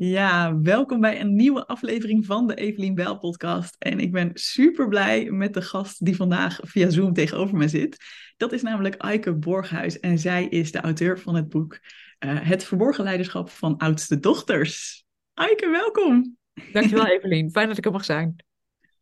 Ja, welkom bij een nieuwe aflevering van de Evelien Bel podcast. En ik ben super blij met de gast die vandaag via Zoom tegenover me zit. Dat is namelijk Aike Borghuis en zij is de auteur van het boek uh, Het verborgen leiderschap van oudste dochters. Aike, welkom. Dankjewel Evelien, fijn dat ik er mag zijn.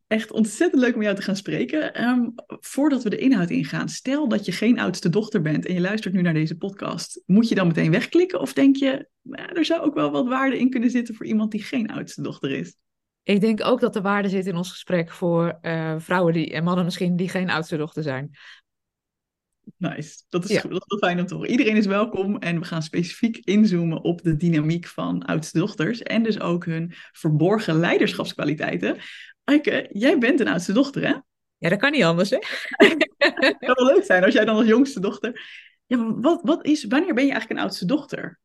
Echt ontzettend leuk om jou te gaan spreken. Um, voordat we de inhoud ingaan, stel dat je geen oudste dochter bent en je luistert nu naar deze podcast. Moet je dan meteen wegklikken of denk je, nou, er zou ook wel wat waarde in kunnen zitten voor iemand die geen oudste dochter is? Ik denk ook dat er waarde zit in ons gesprek voor uh, vrouwen die, en mannen misschien die geen oudste dochter zijn. Nice, dat is, ja. dat is heel fijn om te horen. Iedereen is welkom en we gaan specifiek inzoomen op de dynamiek van oudste dochters en dus ook hun verborgen leiderschapskwaliteiten. Eike, jij bent een oudste dochter, hè? Ja, dat kan niet anders, hè? Het zou wel leuk zijn als jij dan als jongste dochter... Ja, maar wat, wat is, wanneer ben je eigenlijk een oudste dochter?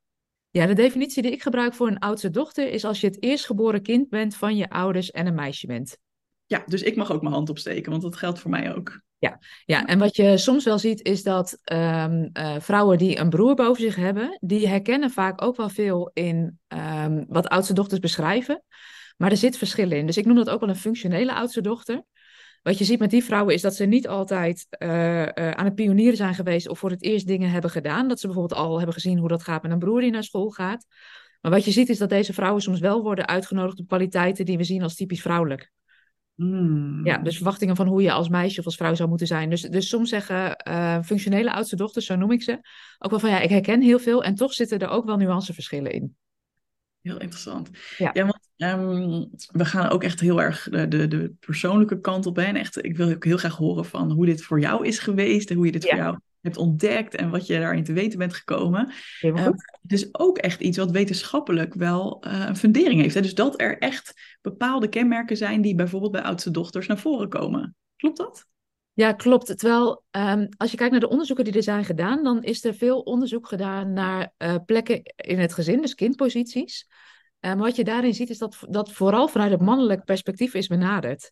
Ja, de definitie die ik gebruik voor een oudste dochter is als je het eerstgeboren kind bent van je ouders en een meisje bent. Ja, dus ik mag ook mijn hand opsteken, want dat geldt voor mij ook. Ja, ja en wat je soms wel ziet is dat um, uh, vrouwen die een broer boven zich hebben, die herkennen vaak ook wel veel in um, wat oudste dochters beschrijven. Maar er zit verschil in. Dus ik noem dat ook wel een functionele oudste dochter. Wat je ziet met die vrouwen is dat ze niet altijd uh, uh, aan het pionieren zijn geweest of voor het eerst dingen hebben gedaan. Dat ze bijvoorbeeld al hebben gezien hoe dat gaat met een broer die naar school gaat. Maar wat je ziet is dat deze vrouwen soms wel worden uitgenodigd op kwaliteiten die we zien als typisch vrouwelijk. Hmm. Ja, dus verwachtingen van hoe je als meisje of als vrouw zou moeten zijn. Dus, dus soms zeggen uh, functionele oudste dochters, zo noem ik ze, ook wel van ja, ik herken heel veel en toch zitten er ook wel nuanceverschillen in. Heel interessant. Ja, ja want um, we gaan ook echt heel erg de, de, de persoonlijke kant op. En echt, ik wil ook heel graag horen van hoe dit voor jou is geweest en hoe je dit ja. voor jou hebt ontdekt en wat je daarin te weten bent gekomen. Um, dus ook echt iets wat wetenschappelijk wel uh, een fundering heeft. Hè? Dus dat er echt bepaalde kenmerken zijn die bijvoorbeeld bij oudste dochters naar voren komen. Klopt dat? Ja, klopt. Terwijl um, als je kijkt naar de onderzoeken die er zijn gedaan, dan is er veel onderzoek gedaan naar uh, plekken in het gezin, dus kindposities. Maar wat je daarin ziet, is dat dat vooral vanuit het mannelijk perspectief is benaderd.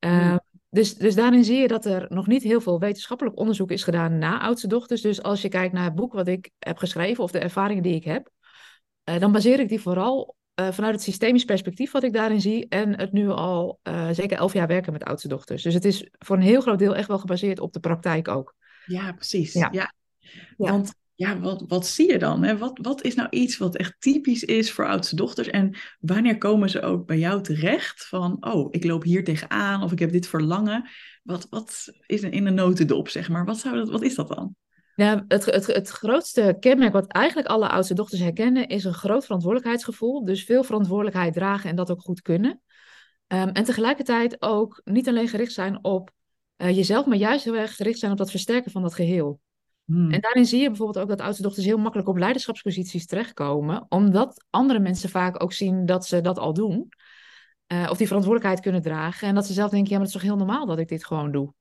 Uh, mm. dus, dus daarin zie je dat er nog niet heel veel wetenschappelijk onderzoek is gedaan na oudste dochters. Dus als je kijkt naar het boek wat ik heb geschreven of de ervaringen die ik heb, uh, dan baseer ik die vooral uh, vanuit het systemisch perspectief wat ik daarin zie. En het nu al uh, zeker elf jaar werken met oudste dochters. Dus het is voor een heel groot deel echt wel gebaseerd op de praktijk ook. Ja, precies. Ja. ja. ja. Want ja, wat, wat zie je dan? Hè? Wat, wat is nou iets wat echt typisch is voor oudste dochters? En wanneer komen ze ook bij jou terecht van, oh, ik loop hier tegenaan of ik heb dit verlangen. Wat, wat is in een notendop, zeg maar? Wat, zou dat, wat is dat dan? Ja, het, het, het grootste kenmerk wat eigenlijk alle oudste dochters herkennen, is een groot verantwoordelijkheidsgevoel. Dus veel verantwoordelijkheid dragen en dat ook goed kunnen. Um, en tegelijkertijd ook niet alleen gericht zijn op uh, jezelf, maar juist heel erg gericht zijn op dat versterken van dat geheel. Hmm. En daarin zie je bijvoorbeeld ook dat oudste dochters heel makkelijk op leiderschapsposities terechtkomen, omdat andere mensen vaak ook zien dat ze dat al doen. Uh, of die verantwoordelijkheid kunnen dragen. En dat ze zelf denken, ja, maar het is toch heel normaal dat ik dit gewoon doe.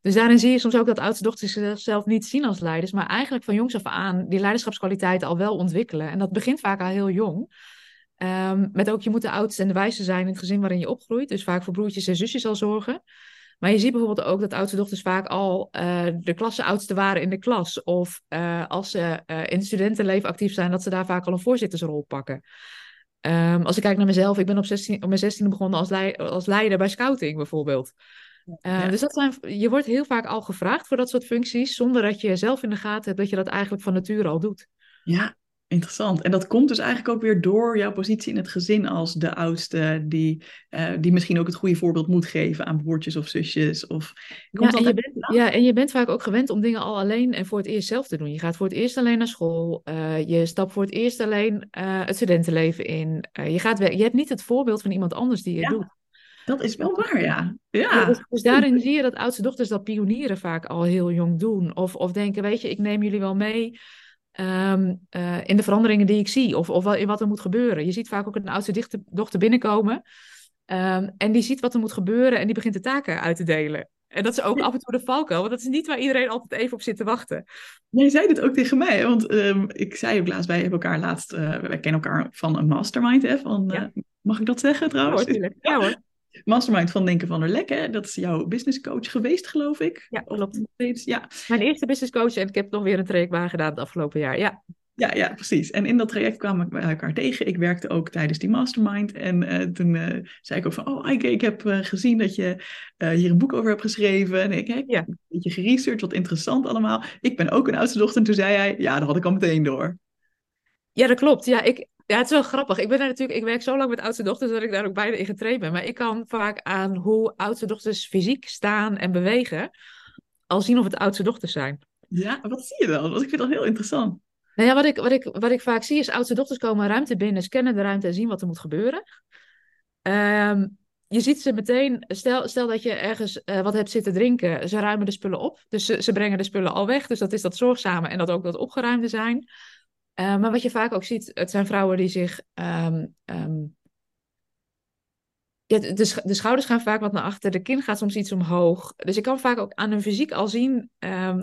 Dus daarin zie je soms ook dat oudste dochters zichzelf niet zien als leiders, maar eigenlijk van jongs af aan die leiderschapskwaliteiten al wel ontwikkelen. En dat begint vaak al heel jong. Um, met ook, je moet de oudste en de wijste zijn in het gezin waarin je opgroeit. Dus vaak voor broertjes en zusjes al zorgen. Maar je ziet bijvoorbeeld ook dat oudste dochters vaak al uh, de klasseoudste waren in de klas. Of uh, als ze uh, in het studentenleven actief zijn, dat ze daar vaak al een voorzittersrol pakken. Um, als ik kijk naar mezelf, ik ben op, 16, op mijn 16 begonnen als, als leider bij scouting bijvoorbeeld. Uh, ja. Dus dat zijn, je wordt heel vaak al gevraagd voor dat soort functies, zonder dat je zelf in de gaten hebt dat je dat eigenlijk van nature al doet. Ja, interessant. En dat komt dus eigenlijk ook weer door jouw positie in het gezin als de oudste, die, uh, die misschien ook het goede voorbeeld moet geven aan broertjes of zusjes. Of, ja, en je bent, ja, en je bent vaak ook gewend om dingen al alleen en voor het eerst zelf te doen. Je gaat voor het eerst alleen naar school, uh, je stapt voor het eerst alleen het studentenleven in. je, gaat, je hebt niet het voorbeeld van iemand anders die je ja. doet. Dat is wel waar, ja. ja. ja dus, dus, daarin zie je dat oudste dochters dat pionieren vaak al heel jong doen. Of, of denken, weet je, ik neem jullie wel mee um, uh, in de veranderingen die ik zie. Of, of in wat er moet gebeuren. Je ziet vaak ook een oudste dochter binnenkomen. Um, en die ziet wat er moet gebeuren en die begint de taken uit te delen. En dat is ook af en toe de valkuil, want dat is niet waar iedereen altijd even op zit te wachten. Je zei dit ook tegen mij, want um, ik zei ook laatst, wij hebben elkaar laatst, uh, wij kennen elkaar van een mastermind, hè, van, ja. uh, mag ik dat zeggen trouwens? Ja hoor, ja, hoor. Mastermind van Denken van der Lek, hè? dat is jouw business coach geweest, geloof ik. Ja, klopt. Ja. Mijn eerste business coach en ik heb nog weer een traject gedaan het afgelopen jaar, ja. Ja, ja, precies. En in dat traject kwamen we elkaar tegen. Ik werkte ook tijdens die mastermind. En uh, toen uh, zei ik ook van, oh ik heb uh, gezien dat je hier een boek over hebt geschreven. En ik heb ja. een beetje geresearched, wat interessant allemaal. Ik ben ook een oudste dochter. En toen zei hij, ja, dat had ik al meteen door. Ja, dat klopt. Ja, ik, ja, het is wel grappig. Ik ben daar natuurlijk, ik werk zo lang met oudste dochters dat ik daar ook bijna in getraind ben. Maar ik kan vaak aan hoe oudste dochters fysiek staan en bewegen, al zien of het oudste dochters zijn. Ja, wat zie je dan? Want ik vind dat heel interessant. Nou ja, wat ik, wat, ik, wat ik vaak zie is oudste dochters komen een ruimte binnen, scannen de ruimte en zien wat er moet gebeuren. Um, je ziet ze meteen, stel, stel dat je ergens uh, wat hebt zitten drinken, ze ruimen de spullen op. Dus ze, ze, brengen de spullen al weg. Dus dat is dat zorgzame en dat ook dat opgeruimde zijn. Uh, maar wat je vaak ook ziet, het zijn vrouwen die zich. Um, um, ja, de, de, schouders gaan vaak wat naar achter, de kin gaat soms iets omhoog. Dus ik kan vaak ook aan hun fysiek al zien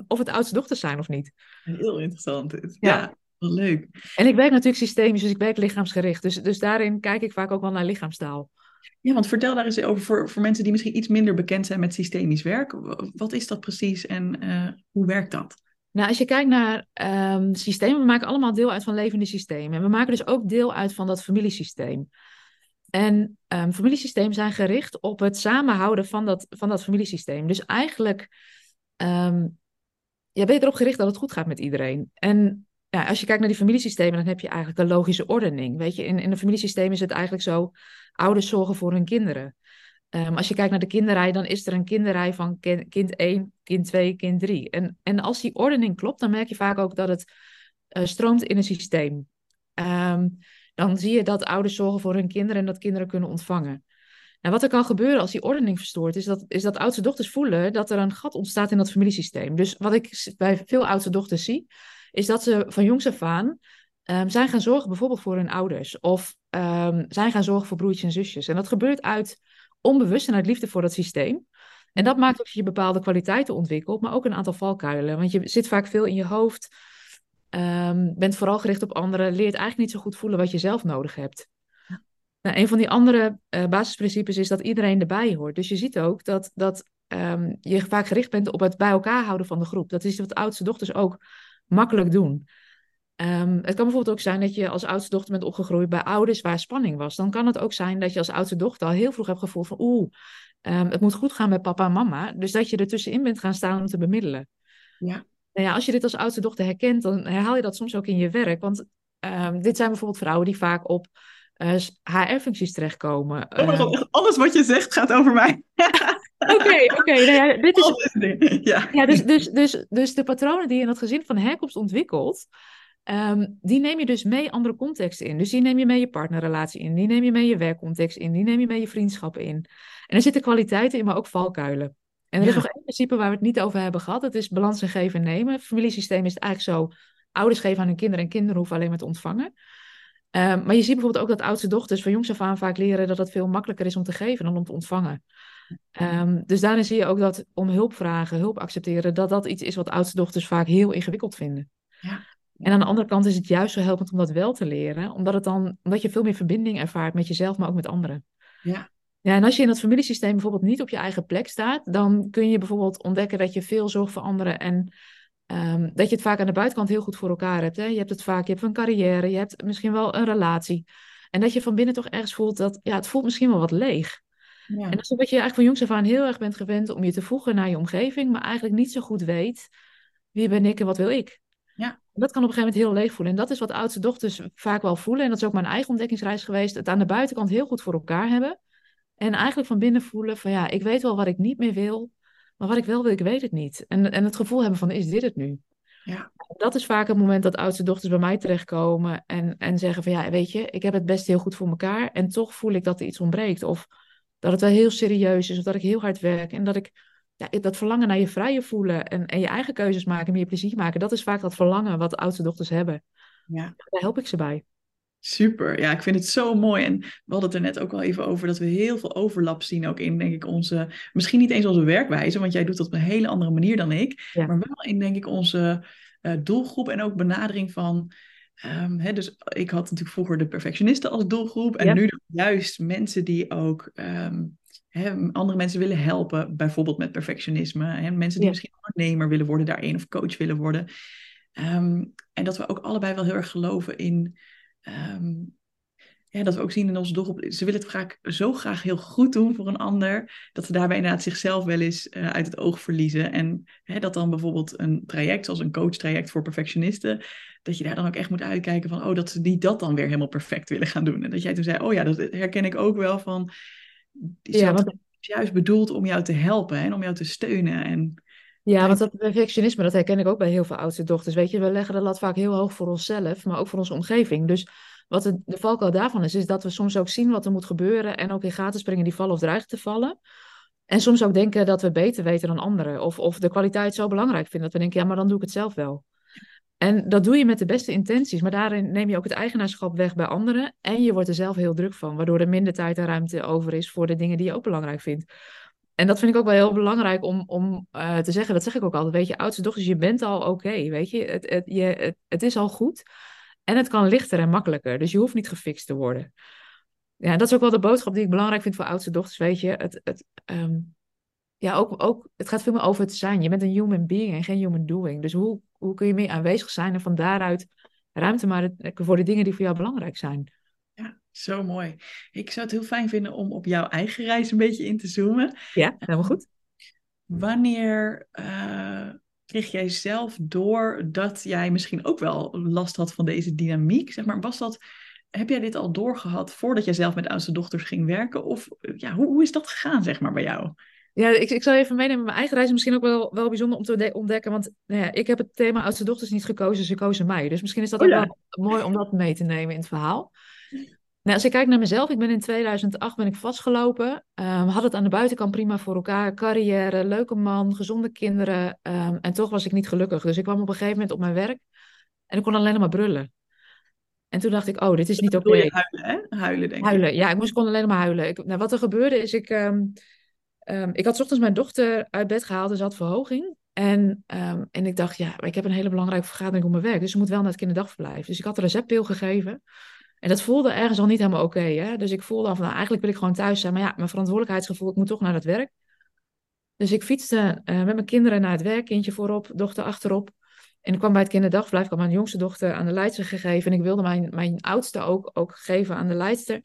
of het oudste dochters zijn of niet. Heel interessant. Ja. ja. Leuk. En ik werk natuurlijk systemisch, dus ik werk lichaamsgericht. Dus, dus daarin kijk ik vaak ook wel naar lichaamstaal. Ja, want vertel daar eens over voor, voor mensen die misschien iets minder bekend zijn met systemisch werk. Wat is dat precies en uh, hoe werkt dat? Nou, als je kijkt naar um, systemen, we maken allemaal deel uit van levende systemen. En we maken dus ook deel uit van dat familiesysteem. En um, familiesystemen zijn gericht op het samenhouden van dat, van dat familiesysteem. Dus eigenlijk um, ja, ben je erop gericht dat het goed gaat met iedereen. En ja, als je kijkt naar die familiesystemen, dan heb je eigenlijk een logische ordening. Weet je, in, in een familiesysteem is het eigenlijk zo: ouders zorgen voor hun kinderen. Um, als je kijkt naar de kinderrij, dan is er een kinderrij van kind 1, kind 2, kind 3. En, en als die ordening klopt, dan merk je vaak ook dat het uh, stroomt in een systeem. Um, dan zie je dat ouders zorgen voor hun kinderen en dat kinderen kunnen ontvangen. Nou, wat er kan gebeuren als die ordening verstoort, is dat, is dat oudste dochters voelen dat er een gat ontstaat in dat familiesysteem. Dus wat ik bij veel oudste dochters zie, is dat ze van jongs af aan um, zijn gaan zorgen bijvoorbeeld voor hun ouders. Of zijn gaan zorgen voor broertjes en zusjes. En dat gebeurt uit onbewust en uit liefde voor dat systeem. En dat maakt dat je bepaalde kwaliteiten ontwikkelt, maar ook een aantal valkuilen. Want je zit vaak veel in je hoofd, um, bent vooral gericht op anderen, leert eigenlijk niet zo goed voelen wat je zelf nodig hebt. Nou, een van die andere uh, basisprincipes is dat iedereen erbij hoort. Dus je ziet ook dat, dat um, je vaak gericht bent op het bij elkaar houden van de groep. Dat is wat oudste dochters ook makkelijk doen. Um, het kan bijvoorbeeld ook zijn dat je als oudste dochter bent opgegroeid bij ouders waar spanning was. Dan kan het ook zijn dat je als oudste dochter al heel vroeg hebt gevoeld van oeh, um, het moet goed gaan met papa en mama. Dus dat je er tussenin bent gaan staan om te bemiddelen. Ja. Nou ja, als je dit als oudste dochter herkent, dan herhaal je dat soms ook in je werk. Want um, dit zijn bijvoorbeeld vrouwen die vaak op uh, eh, HR-functies terechtkomen. Oh God, alles wat je zegt gaat over mij. Oké, oké. nou ja, dit is. Ja. ja dus, dus, dus, dus de patronen die je in dat gezin van herkomst ontwikkelt, um, die neem je dus mee andere contexten in. Dus die neem je mee je partnerrelatie in, die neem je mee je werkcontext in, die neem je mee je vriendschappen in. En er zitten kwaliteiten in, maar ook valkuilen. En er is nog één principe waar we het niet over hebben gehad. Dat is balans en geven en nemen. Het familiesysteem is het eigenlijk zo: ouders geven aan hun kinderen en kinderen hoeven alleen maar te ontvangen. Um, maar je ziet bijvoorbeeld ook dat oudste dochters van jongs af aan vaak leren dat het veel makkelijker is om te geven dan om te ontvangen. Um, dus daarin zie je ook dat om hulp vragen, hulp accepteren, dat dat iets is wat oudste dochters vaak heel ingewikkeld vinden. Ja. En aan de andere kant is het juist zo helpend om dat wel te leren, omdat, het dan, omdat je veel meer verbinding ervaart met jezelf, maar ook met anderen. Ja. Ja, en als je in dat familiesysteem bijvoorbeeld niet op je eigen plek staat, dan kun je bijvoorbeeld ontdekken dat je veel zorgt voor anderen en um, dat je het vaak aan de buitenkant heel goed voor elkaar hebt. Hè? Je hebt het vaak, je hebt een carrière, je hebt misschien wel een relatie. En dat je van binnen toch ergens voelt dat, ja, het voelt misschien wel wat leeg. Ja. En dat is omdat je eigenlijk van jongs af aan heel erg bent gewend om je te voegen naar je omgeving, maar eigenlijk niet zo goed weet wie ben ik en wat wil ik. Ja. Dat kan op een gegeven moment heel leeg voelen. En dat is wat oudste dochters vaak wel voelen. En dat is ook mijn eigen ontdekkingsreis geweest. Het aan de buitenkant heel goed voor elkaar hebben. En eigenlijk van binnen voelen van ja, ik weet wel wat ik niet meer wil. Maar wat ik wel wil, ik weet het niet. En, en het gevoel hebben van is dit het nu? Ja. Dat is vaak het moment dat oudste dochters bij mij terechtkomen. En, en zeggen van ja, weet je, ik heb het best heel goed voor elkaar. En toch voel ik dat er iets ontbreekt. Of dat het wel heel serieus is. Of dat ik heel hard werk. En dat ik ja, dat verlangen naar je vrije voelen. En, en je eigen keuzes maken, meer plezier maken. Dat is vaak dat verlangen wat oudste dochters hebben. Ja. Daar help ik ze bij. Super, ja, ik vind het zo mooi. En we hadden het er net ook al even over dat we heel veel overlap zien ook in, denk ik, onze, misschien niet eens onze werkwijze, want jij doet dat op een hele andere manier dan ik, maar wel in, denk ik, onze uh, doelgroep en ook benadering van, um, hè, dus ik had natuurlijk vroeger de perfectionisten als doelgroep en nu juist mensen die ook um, hè, andere mensen willen helpen, bijvoorbeeld met perfectionisme, hè, mensen die misschien ondernemer willen worden daarin of coach willen worden. Ehm, en dat we ook allebei wel heel erg geloven in ehm, ja, dat we ook zien in onze doelgroep, ze willen het vaak zo graag heel goed doen voor een ander, dat ze daarbij inderdaad zichzelf wel eens uh, uit het oog verliezen. En hè, dat dan bijvoorbeeld een traject, zoals een coach-traject voor perfectionisten, dat je daar dan ook echt moet uitkijken van, oh, dat ze niet dat dan weer helemaal perfect willen gaan doen. En dat jij toen zei, oh ja, dat herken ik ook wel van, die ja, want... juist bedoeld om jou te helpen en om jou te steunen. En ja, want dat perfectionisme, dat herken ik ook bij heel veel oudste dochters. Weet je, we leggen de lat vaak heel hoog voor onszelf, maar ook voor onze omgeving. Dus wat de, de valkuil daarvan is, is dat we soms ook zien wat er moet gebeuren en ook in gaten springen die vallen of dreigen te vallen. En soms ook denken dat we beter weten dan anderen. Of, of de kwaliteit zo belangrijk vinden dat we denken, ja, maar dan doe ik het zelf wel. En dat doe je met de beste intenties, maar daarin neem je ook het eigenaarschap weg bij anderen. En je wordt er zelf heel druk van, waardoor er minder tijd en ruimte over is voor de dingen die je ook belangrijk vindt. En dat vind ik ook wel heel belangrijk om, om uh, te zeggen. Dat zeg ik ook altijd. Weet je, oudste dochters, je bent al oké. weet je, het, het, je het, het, is al goed. En het kan lichter en makkelijker. Dus je hoeft niet gefixt te worden. Ja, dat is ook wel de boodschap die ik belangrijk vind voor oudste dochters. Weet je, het, het, um, ja, ook, ook, het gaat veel meer over het zijn. Je bent een human being en geen human doing. Dus hoe, hoe kun je meer aanwezig zijn en van daaruit ruimte maken voor de dingen die voor jou belangrijk zijn. Ja, zo mooi. Ik zou het heel fijn vinden om op jouw eigen reis een beetje in te zoomen. Ja, helemaal goed. Wanneer uh, kreeg jij zelf door dat jij misschien ook wel last had van deze dynamiek? Zeg maar, was dat, heb jij dit al doorgehad voordat jij zelf met oudste dochters ging werken? Of ja, hoe, hoe is dat gegaan, zeg maar, bij jou? Ja, ik, ik zal even meenemen. Mijn eigen reis is misschien ook wel, wel bijzonder om te ontdekken. Want nou ja, ik heb het thema oudste dochters niet gekozen, ze kozen mij. Dus misschien is dat oh ook wel mooi om dat mee te nemen in het verhaal. Nou, als ik kijk naar mezelf, ik ben in 2008 ben ik vastgelopen. Um, had het aan de buitenkant prima voor elkaar. Carrière, leuke man, gezonde kinderen. Um, en toch was ik niet gelukkig. Dus ik kwam op een gegeven moment op mijn werk en ik kon alleen maar brullen. En toen dacht ik, oh, dit is niet oké. Okay. Huilen, hè? Huilen, denk ik. Huilen, ja. Ik moest, kon alleen maar huilen. Ik, nou, wat er gebeurde is, ik, um, ik had ochtends mijn dochter uit bed gehaald en ze had verhoging. En, en ik dacht, ja, ik heb een hele belangrijke vergadering op mijn werk. Dus ze moet wel naar het kinderdagverblijf. Dus ik had een receptpil gegeven. En dat voelde ergens al niet helemaal oké. dus ik voelde af, nou, eigenlijk wil ik gewoon thuis zijn. Maar ja, mijn verantwoordelijkheidsgevoel, ik moet toch naar het werk. Dus ik fietste uh, met mijn kinderen naar het werk, kindje voorop, dochter achterop. En ik kwam bij het kinderdagverblijf, ik had mijn jongste dochter aan de leidster gegeven. En ik wilde mijn, mijn oudste ook, ook geven aan de leidster.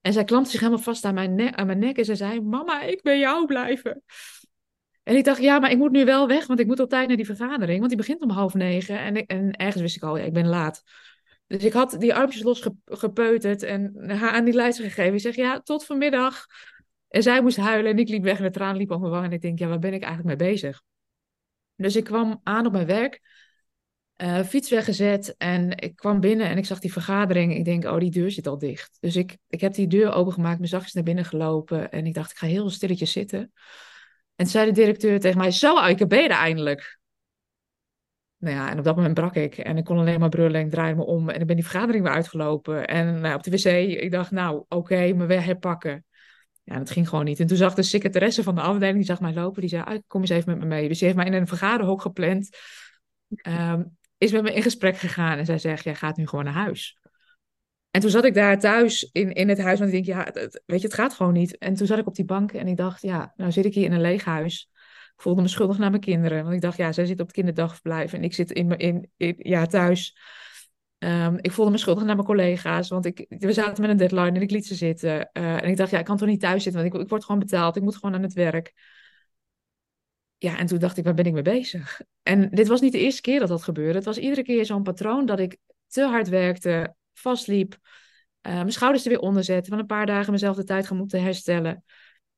En zij klampte zich helemaal vast aan mijn, nek, aan mijn nek en ze zei, mama, ik ben jou blijven. En ik dacht, ja, maar ik moet nu wel weg, want ik moet op tijd naar die vergadering. Want die begint om half negen. En, en ergens wist ik al, ja, ik ben laat. Dus ik had die armpjes losgepeuterd en haar aan die lijst gegeven. Ik zeg, ja, tot vanmiddag. En zij moest huilen en ik liep weg en de traan liep op mijn wang. En ik denk, ja, waar ben ik eigenlijk mee bezig? Dus ik kwam aan op mijn werk, uh, fiets weggezet en ik kwam binnen en ik zag die vergadering. Ik denk, oh, die deur zit al dicht. Dus ik, ik heb die deur opengemaakt, mijn zachtjes naar binnen gelopen. En ik dacht, ik ga heel stilletjes zitten. En zei de directeur tegen mij, zo, ik ben je eindelijk nou ja, en op dat moment brak ik en ik kon alleen maar brullen en ik draaide me om en ik ben die vergadering weer uitgelopen. En nou, op de wc, ik dacht, nou, oké, okay, me weer herpakken. Ja, dat ging gewoon niet. En toen zag de secretaresse van de afdeling, die zag mij lopen, die zei, kom eens even met me mee. Dus die heeft mij in een vergaderhok gepland, um, is met me in gesprek gegaan en zij zegt, jij gaat nu gewoon naar huis. En toen zat ik daar thuis in, in het huis, want ik denk, ja, weet je, het gaat gewoon niet. En toen zat ik op die bank en ik dacht, ja, nou zit ik hier in een leeg huis voelde me schuldig naar mijn kinderen. Want ik dacht, ja, zij zit op het kinderdagverblijf en ik zit in, in, in ja, thuis. Um, ik voelde me schuldig naar mijn collega's, want ik, we zaten met een deadline en ik liet ze zitten. Uh, en ik dacht, ja, ik kan toch niet thuis zitten, want ik, ik word gewoon betaald. Ik moet gewoon aan het werk. Ja, en toen dacht ik, waar ben ik mee bezig? En dit was niet de eerste keer dat dat gebeurde. Het was iedere keer zo'n patroon dat ik te hard werkte, vastliep, uh, mijn schouders er weer onder zette, van een paar dagen mezelf de tijd gaan moeten herstellen.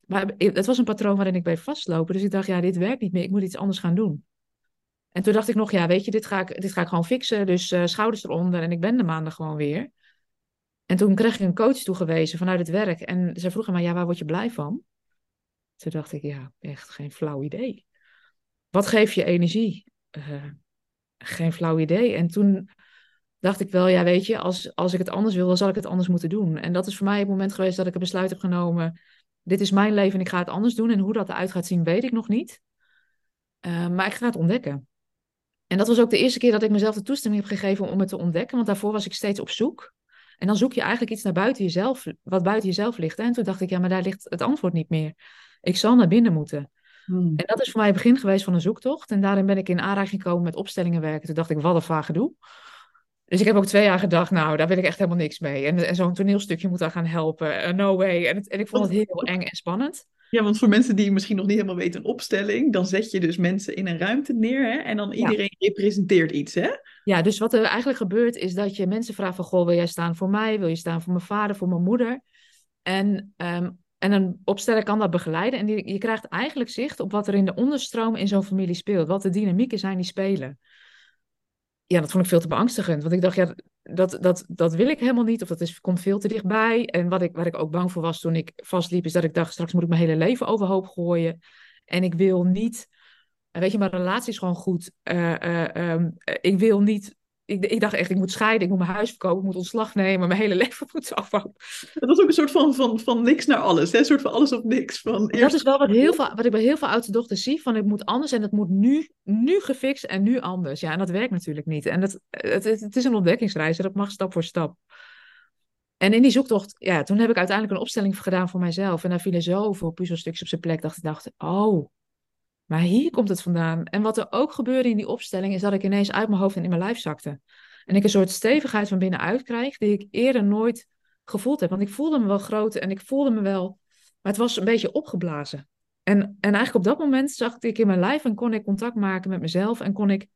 Maar het was een patroon waarin ik bleef vastlopen. Dus ik dacht, ja, dit werkt niet meer. Ik moet iets anders gaan doen. En toen dacht ik nog, ja, weet je, dit ga ik, dit ga ik gewoon fixen. Dus uh, schouders eronder en ik ben de maandag gewoon weer. En toen kreeg ik een coach toegewezen vanuit het werk. En ze vroegen mij, ja, waar word je blij van? Toen dacht ik, ja, echt geen flauw idee. Wat geeft je energie? Uh, geen flauw idee. En toen dacht ik wel, ja, weet je, als, als ik het anders wil, dan zal ik het anders moeten doen. En dat is voor mij het moment geweest dat ik een besluit heb genomen dit is mijn leven en ik ga het anders doen. En hoe dat eruit gaat zien, weet ik nog niet. Uh, maar ik ga het ontdekken. En dat was ook de eerste keer dat ik mezelf de toestemming heb gegeven om het te ontdekken. Want daarvoor was ik steeds op zoek. En dan zoek je eigenlijk iets naar buiten jezelf, wat buiten jezelf ligt. En toen dacht ik, ja, maar daar ligt het antwoord niet meer. Ik zal naar binnen moeten. Hmm. En dat is voor mij het begin geweest van een zoektocht. En daarin ben ik in aanraking gekomen met opstellingen werken. Toen dacht ik, wat een vage doe. Dus ik heb ook twee jaar gedacht, nou, daar wil ik echt helemaal niks mee. En, en zo'n toneelstukje moet daar gaan helpen. Uh, no way. En, en ik vond het heel eng en spannend. Ja, want voor mensen die misschien nog niet helemaal weten een opstelling, dan zet je dus mensen in een ruimte neer hè, en dan iedereen representeert iets, hè? Ja, dus wat er eigenlijk gebeurt is dat je mensen vraagt van, goh, wil jij staan voor mij? Wil je staan voor mijn vader, voor mijn moeder? En, um, en een opsteller kan dat begeleiden en je krijgt eigenlijk zicht op wat er in de onderstroom in zo'n familie speelt, wat de dynamieken zijn die spelen ja, dat vond ik veel te beangstigend. Want ik dacht, ja, dat, dat, dat wil ik helemaal niet. Of dat is, komt veel te dichtbij. En wat ik, waar ik ook bang voor was toen ik vastliep, is dat ik dacht, straks moet ik mijn hele leven overhoop gooien. En ik wil niet, weet je, mijn relatie is gewoon goed. Uh, uh, um, ik wil niet ik, ik, dacht echt, ik moet scheiden, ik moet mijn huis verkopen, ik moet ontslag nemen, mijn hele leven moet afbouwen. Dat was ook een soort van, van, van niks naar alles, hè? een soort van alles of niks. Van eerst... Dat is wel wat, heel veel, wat ik bij heel veel oudste dochters zie, van het moet anders en het moet nu, nu gefixt en nu anders. Ja, en dat werkt natuurlijk niet. En dat, het, het, is een ontdekkingsreis en dat mag stap voor stap. En in die zoektocht, ja, toen heb ik uiteindelijk een opstelling gedaan voor mijzelf. En daar vielen zoveel puzzelstukjes op zijn plek. Dat ik dacht, oh, maar hier komt het vandaan. En wat er ook gebeurde in die opstelling, is dat ik ineens uit mijn hoofd en in mijn lijf zakte. En ik een soort stevigheid van binnenuit krijg, die ik eerder nooit gevoeld heb. Want ik voelde me wel groot en ik voelde me wel, maar het was een beetje opgeblazen. En, en eigenlijk op dat moment zag ik in mijn lijf en kon ik contact maken met mezelf en kon ik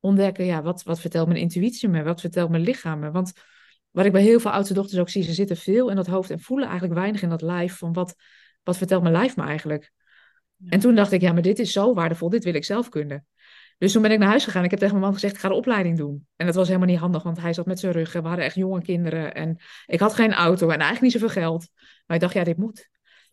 ontdekken, ja, wat, wat vertelt mijn intuïtie me, wat vertelt mijn lichaam me. Want wat ik bij heel veel oudste dochters ook zie, ze zitten veel in dat hoofd en voelen eigenlijk weinig in dat lijf van wat, wat vertelt mijn lijf me eigenlijk. En toen dacht ik, ja, maar dit is zo waardevol, dit wil ik zelf kunnen. Dus toen ben ik naar huis gegaan. Ik heb tegen mijn man gezegd, ik ga de opleiding doen. En dat was helemaal niet handig, want hij zat met zijn rug. En we hadden echt jonge kinderen. En ik had geen auto en eigenlijk niet zoveel geld. Maar ik dacht, ja, dit moet.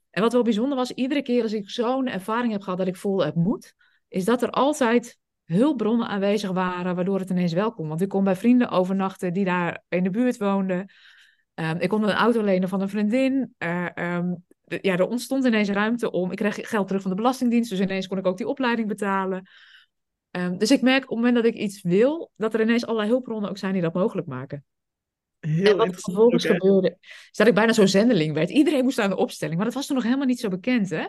En wat wel bijzonder was, iedere keer als ik zo'n ervaring heb gehad dat ik voelde, het moet, is dat er altijd hulpbronnen aanwezig waren, waardoor het ineens welkom. Want ik kon bij vrienden overnachten die daar in de buurt woonden. Um, ik kon een auto lenen van een vriendin. Uh, ja, er ontstond ineens ruimte om. Ik kreeg geld terug van de Belastingdienst, dus ineens kon ik ook die opleiding betalen. Ehm, dus ik merk op het moment dat ik iets wil, dat er ineens allerlei hulpbronnen ook zijn die dat mogelijk maken. Heel en wat vervolgens gebeurde, is dat ik bijna zo'n zendeling werd. Iedereen moest aan de opstelling, maar dat was toen nog helemaal niet zo bekend, hè?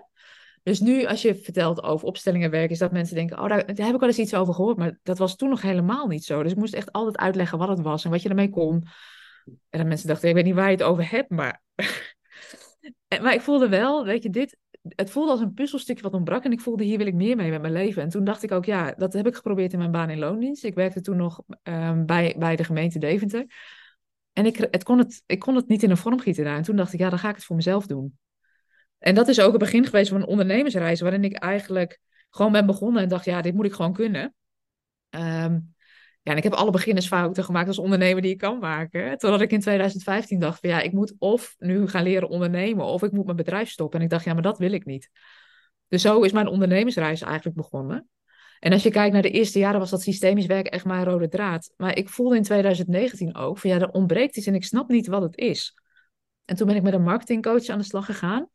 Dus nu, als je vertelt over opstellingenwerk, is dat mensen denken: Oh, daar, daar, heb ik wel eens iets over gehoord. Maar dat was toen nog helemaal niet zo. Dus ik moest echt altijd uitleggen wat het was en wat je ermee kon. En dan mensen dachten: Ik weet niet waar je het over hebt, maar maar ik voelde wel, weet je, dit, het voelde als een puzzelstukje wat ontbrak. En ik voelde, hier wil ik meer mee met mijn leven. En toen dacht ik ook, ja, dat heb ik geprobeerd in mijn baan in loondienst. Ik werkte toen nog um, bij, bij de gemeente Deventer. En ik, het kon het, ik kon het niet in een vorm gieten daar. En toen dacht ik, ja, dan ga ik het voor mezelf doen. En dat is ook het begin geweest van een ondernemersreis, waarin ik eigenlijk gewoon ben begonnen en dacht, ja, dit moet ik gewoon kunnen. Um, ja, en ik heb alle beginnersfouten gemaakt als ondernemer die ik kan maken. Totdat ik in 2015 dacht van ja, ik moet of nu gaan leren ondernemen of ik moet mijn bedrijf stoppen. En ik dacht ja, maar dat wil ik niet. Dus zo is mijn ondernemersreis eigenlijk begonnen. En als je kijkt naar de eerste jaren was dat systemisch werken echt mijn rode draad. Maar ik voelde in 2019 ook van ja, er ontbreekt iets en ik snap niet wat het is. En toen ben ik met een marketingcoach aan de slag gegaan.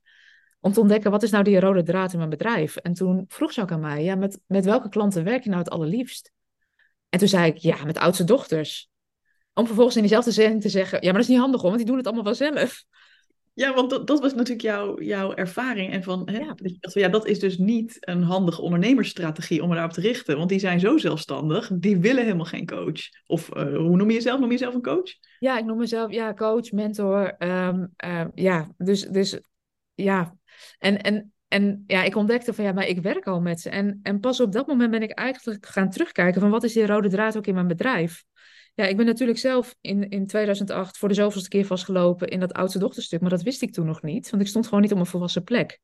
Om te ontdekken, wat is nou die rode draad in mijn bedrijf? En toen vroeg ze ook aan mij, ja, met, met welke klanten werk je nou het allerliefst? En toen zei ik, ja, met oudste dochters. Om vervolgens in diezelfde zin te zeggen, ja, maar dat is niet handig hoor, want die doen het allemaal wel zelf. Ja, want dat, dat was natuurlijk jouw, jouw ervaring. En van, hè, ja. Dat, ja, dat is dus niet een handige ondernemersstrategie om erop te richten. Want die zijn zo zelfstandig, die willen helemaal geen coach. Of uh, hoe noem je jezelf? Noem je jezelf een coach? Ja, ik noem mezelf ja, coach, mentor. Um, uh, ja, dus, dus ja. En, en en ja, ik ontdekte van ja, maar ik werk al met ze. En, en pas op dat moment ben ik eigenlijk gaan terugkijken van wat is die rode draad ook in mijn bedrijf. Ja, ik ben natuurlijk zelf in, in 2008 voor de zoveelste keer vastgelopen in dat oudste dochterstuk. Maar dat wist ik toen nog niet, want ik stond gewoon niet op een volwassen plek.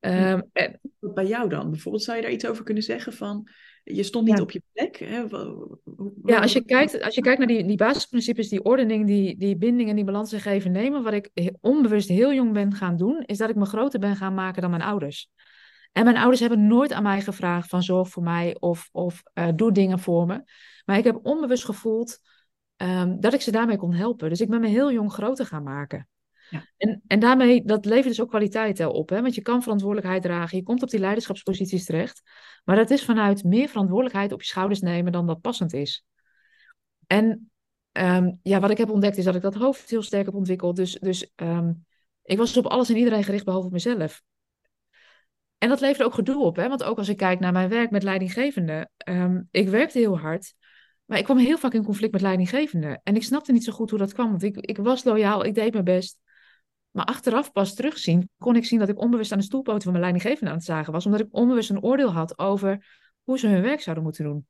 Um, en... Bij jou dan? Bijvoorbeeld zou je daar iets over kunnen zeggen van je stond niet op je plek. Hè? Ja, als je kijkt, als je kijkt naar die, die basisprincipes, die ordening, die, die binding en die balans geven nemen, wat ik onbewust heel jong ben gaan doen, is dat ik me groter ben gaan maken dan mijn ouders. En mijn ouders hebben nooit aan mij gevraagd van zorg voor mij of, of uh, doe dingen voor me. Maar ik heb onbewust gevoeld um, dat ik ze daarmee kon helpen. Dus ik ben me heel jong groter gaan maken. En, en daarmee, dat levert dus ook kwaliteit op. Hè? Want je kan verantwoordelijkheid dragen, je komt op die leiderschapsposities terecht. Maar dat is vanuit meer verantwoordelijkheid op je schouders nemen dan dat passend is. En um, ja, wat ik heb ontdekt is dat ik dat hoofd heel sterk heb ontwikkeld. Dus, dus um, ik was op alles en iedereen gericht behalve op mezelf. En dat levert ook gedoe op, hè? want ook als ik kijk naar mijn werk met leidinggevenden, um, ik werkte heel hard, maar ik kwam heel vaak in conflict met leidinggevenden. En ik snapte niet zo goed hoe dat kwam, want ik, ik was loyaal, ik deed mijn best. Maar achteraf pas terugzien, kon ik zien dat ik onbewust aan de stoelpoten van mijn leidinggevende aan het zagen was, omdat ik onbewust een oordeel had over hoe ze hun werk zouden moeten doen.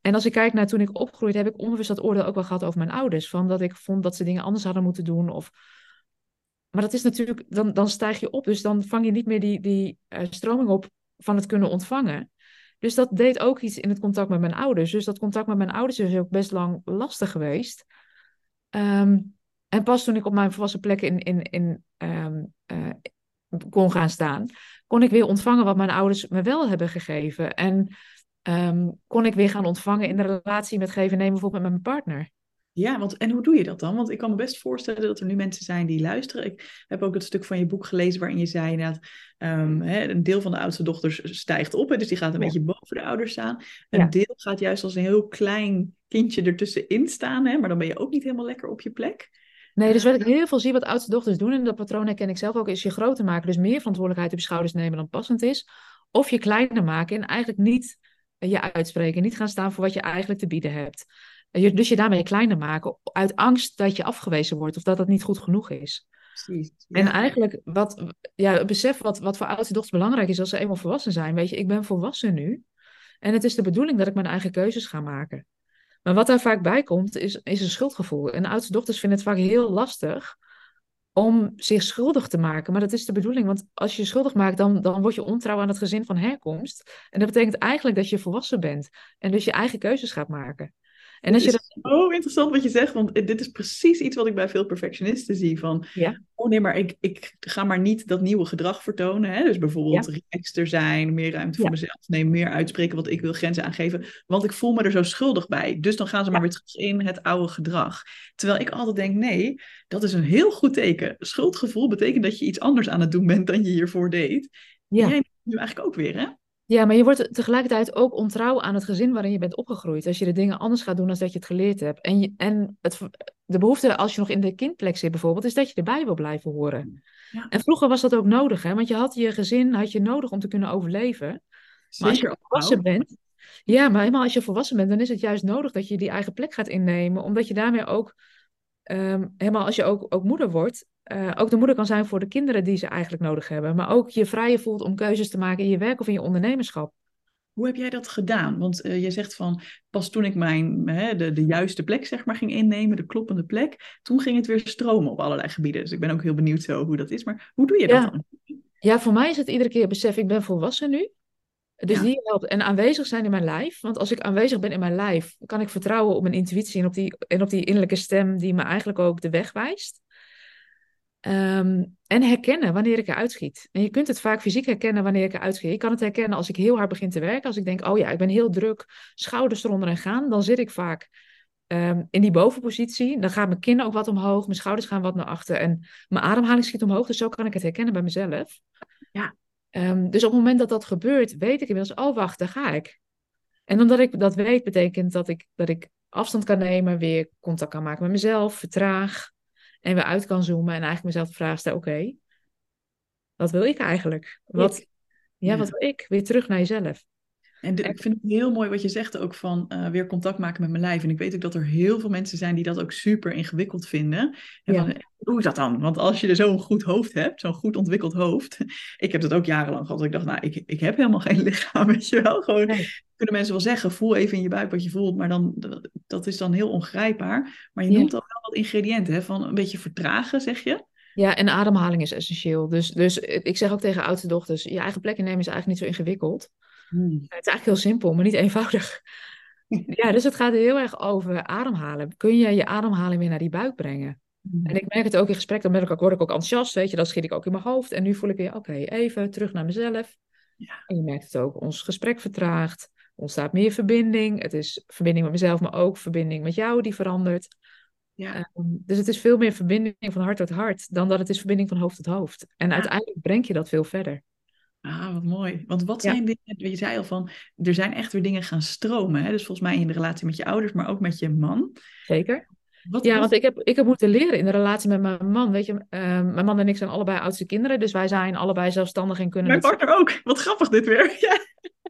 En als ik kijk naar toen ik opgroeide, heb ik onbewust dat oordeel ook wel gehad over mijn ouders. Van dat ik vond dat ze dingen anders hadden moeten doen. Of... Maar dat is natuurlijk, dan, dan stijg je op. Dus dan vang je niet meer die, die uh, stroming op van het kunnen ontvangen. Dus dat deed ook iets in het contact met mijn ouders. Dus dat contact met mijn ouders is ook best lang lastig geweest. Ehm, en pas toen ik op mijn volwassen plek in, in, in, um, uh, kon gaan staan, kon ik weer ontvangen wat mijn ouders me wel hebben gegeven. En Ehm, kon ik weer gaan ontvangen in de relatie met geven en nemen, bijvoorbeeld met mijn partner. Ja, want en hoe doe je dat dan? Want ik kan me best voorstellen dat er nu mensen zijn die luisteren. Ik heb ook het stuk van je boek gelezen waarin je zei inderdaad, um, hè, een deel van de oudste dochters stijgt op, hè, dus die gaat een beetje boven de ouders staan. Een deel gaat juist als een heel klein kindje ertussenin staan, hè, maar dan ben je ook niet helemaal lekker op je plek. Nee, dus wat ik heel veel zie wat oudste dochters doen, en dat patroon herken ik zelf ook, is je groter maken, dus meer verantwoordelijkheid op je schouders nemen dan passend is. Of je kleiner maken en eigenlijk niet je uitspreken. Niet gaan staan voor wat je eigenlijk te bieden hebt. Dus je daarmee kleiner maken uit angst dat je afgewezen wordt of dat het niet goed genoeg is. Precies. En eigenlijk, wat, ja, besef wat, wat voor oudste dochters belangrijk is als ze eenmaal volwassen zijn. Weet je, ik ben volwassen nu. En het is de bedoeling dat ik mijn eigen keuzes ga maken. Maar wat daar vaak bij komt, is, is een schuldgevoel. En oudste dochters vinden het vaak heel lastig om zich schuldig te maken. Maar dat is de bedoeling, want als je je schuldig maakt, dan, dan word je ontrouw aan het gezin van herkomst. En dat betekent eigenlijk dat je volwassen bent en dus je eigen keuzes gaat maken. En als je dat... Oh, interessant wat je zegt, want dit is precies iets wat ik bij veel perfectionisten zie. Van, ja. oh nee, maar ik, ik ga maar niet dat nieuwe gedrag vertonen. Hè? Dus bijvoorbeeld ja. relaxter zijn, meer ruimte voor mezelf nemen, meer uitspreken wat ik wil, grenzen aangeven. Want ik voel me er zo schuldig bij. Dus dan gaan ze maar weer terug in het oude gedrag. Terwijl ik altijd denk, nee, dat is een heel goed teken. Schuldgevoel betekent dat je iets anders aan het doen bent dan je hiervoor deed. Ja. En jij nu eigenlijk ook weer, hè? Ja, maar je wordt tegelijkertijd ook ontrouw aan het gezin waarin je bent opgegroeid. Als je de dingen anders gaat doen dan dat je het geleerd hebt. En, je, en het, de behoefte als je nog in de kindplek zit bijvoorbeeld, is dat je erbij wil blijven horen. Ja. En vroeger was dat ook nodig, hè? want je had je gezin had je nodig om te kunnen overleven. Maar als je volwassen bent, ja, maar helemaal als je volwassen bent, dan is het juist nodig dat je die eigen plek gaat innemen, omdat je daarmee ook, um, helemaal als je ook, ook moeder wordt, uh, ook de moeder kan zijn voor de kinderen die ze eigenlijk nodig hebben. Maar ook je vrije voelt om keuzes te maken in je werk of in je ondernemerschap. Hoe heb jij dat gedaan? Want uh, je zegt van, pas toen ik mijn, hè, de, de juiste plek zeg maar ging innemen, de kloppende plek, toen ging het weer stromen op allerlei gebieden. Dus ik ben ook heel benieuwd zo hoe dat is. Maar hoe doe je dat dan? Ja, voor mij is het iedere keer besef, ik ben volwassen nu. Dus die helpt. En aanwezig zijn in mijn lijf. Want als ik aanwezig ben in mijn lijf, kan ik vertrouwen op mijn intuïtie en op die, en op die innerlijke stem die me eigenlijk ook de weg wijst. Ehm, en herkennen wanneer ik eruit schiet. En je kunt het vaak fysiek herkennen wanneer ik eruit schiet. Ik kan het herkennen als ik heel hard begin te werken. Als ik denk, oh ja, ik ben heel druk, schouders eronder en gaan. Dan zit ik vaak ehm, in die bovenpositie. Dan gaat mijn kin ook wat omhoog, mijn schouders gaan wat naar achter. En mijn ademhaling schiet omhoog. Dus zo kan ik het herkennen bij mezelf. Ja. Um, dus op het moment dat dat gebeurt, weet ik inmiddels, oh wacht, daar ga ik. En omdat ik dat weet, betekent dat ik, dat ik afstand kan nemen, weer contact kan maken met mezelf, vertraag. En weer uit kan zoomen en eigenlijk mezelf de vraag stellen: oké, wat wil ik eigenlijk? Wat, ja, wat wil ik? Weer terug naar jezelf. En ik vind het heel mooi wat je zegt ook van uh, weer contact maken met mijn lijf. En ik weet ook dat er heel veel mensen zijn die dat ook super ingewikkeld vinden. En ja. van, hoe doe ik dat dan? Want als je zo'n goed hoofd hebt, zo'n goed ontwikkeld hoofd. Ik heb dat ook jarenlang gehad. Ik dacht, nou, ik, ik heb helemaal geen lichaam, weet je wel. Gewoon, kunnen mensen wel zeggen, voel even in je buik wat je voelt. Maar dan, dat is dan heel ongrijpbaar. Maar je noemt al wel wat ingrediënten, hè? Van een beetje vertragen, zeg je? Ja, en ademhaling is essentieel. Dus, dus ik zeg ook tegen oudste dochters, je eigen plek innemen is eigenlijk niet zo ingewikkeld. Hmm. Het is eigenlijk heel simpel, maar niet eenvoudig. ja, dus het gaat heel erg over ademhalen. Kun je je ademhaling weer naar die buik brengen? Hmm. En ik merk het ook in gesprek, dan ik, word ik ook enthousiast, weet je, dan schiet ik ook in mijn hoofd. En nu voel ik weer, oké, even terug naar mezelf. Ja. En je merkt het ook, ons gesprek vertraagt, ontstaat meer verbinding. Het is verbinding met mezelf, maar ook verbinding met jou die verandert. Ja. Ehm, dus het is veel meer verbinding van hart tot hart dan dat het is verbinding van hoofd tot hoofd. En uiteindelijk breng je dat veel verder. Ah, wat mooi. Want wat zijn dingen, je zei al van, er zijn echt weer dingen gaan stromen. Hè? Dus volgens mij in de relatie met je ouders, maar ook met je man. Zeker. ja, want ik heb, ik heb moeten leren in de relatie met mijn man. Weet je, ehm, mijn man en ik zijn allebei oudste kinderen. Dus wij zijn allebei zelfstandig en kunnen... Mijn partner ook. Wat grappig dit weer. Ja.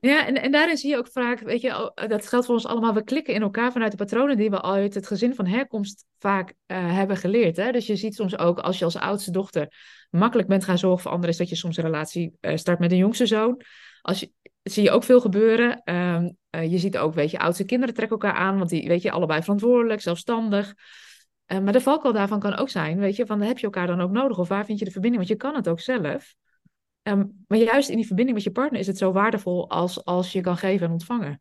Ja, en, en daarin zie je ook vaak, weet je, oh, dat geldt voor ons allemaal. We klikken in elkaar vanuit de patronen die we uit het gezin van herkomst vaak uh, hebben geleerd. Hè? Dus je ziet soms ook, als je als oudste dochter makkelijk bent gaan zorgen voor anderen, is dat je soms een relatie uh, start met een jongste zoon. Als je, zie je ook veel gebeuren. Uh, je ziet ook, weet je, oudste kinderen trekken elkaar aan, want die, weet je, allebei verantwoordelijk, zelfstandig. maar de valkuil daarvan kan ook zijn, weet je, van heb je elkaar dan ook nodig? Of waar vind je de verbinding? Want je kan het ook zelf. Um, maar juist in die verbinding met je partner is het zo waardevol als, als je kan geven en ontvangen.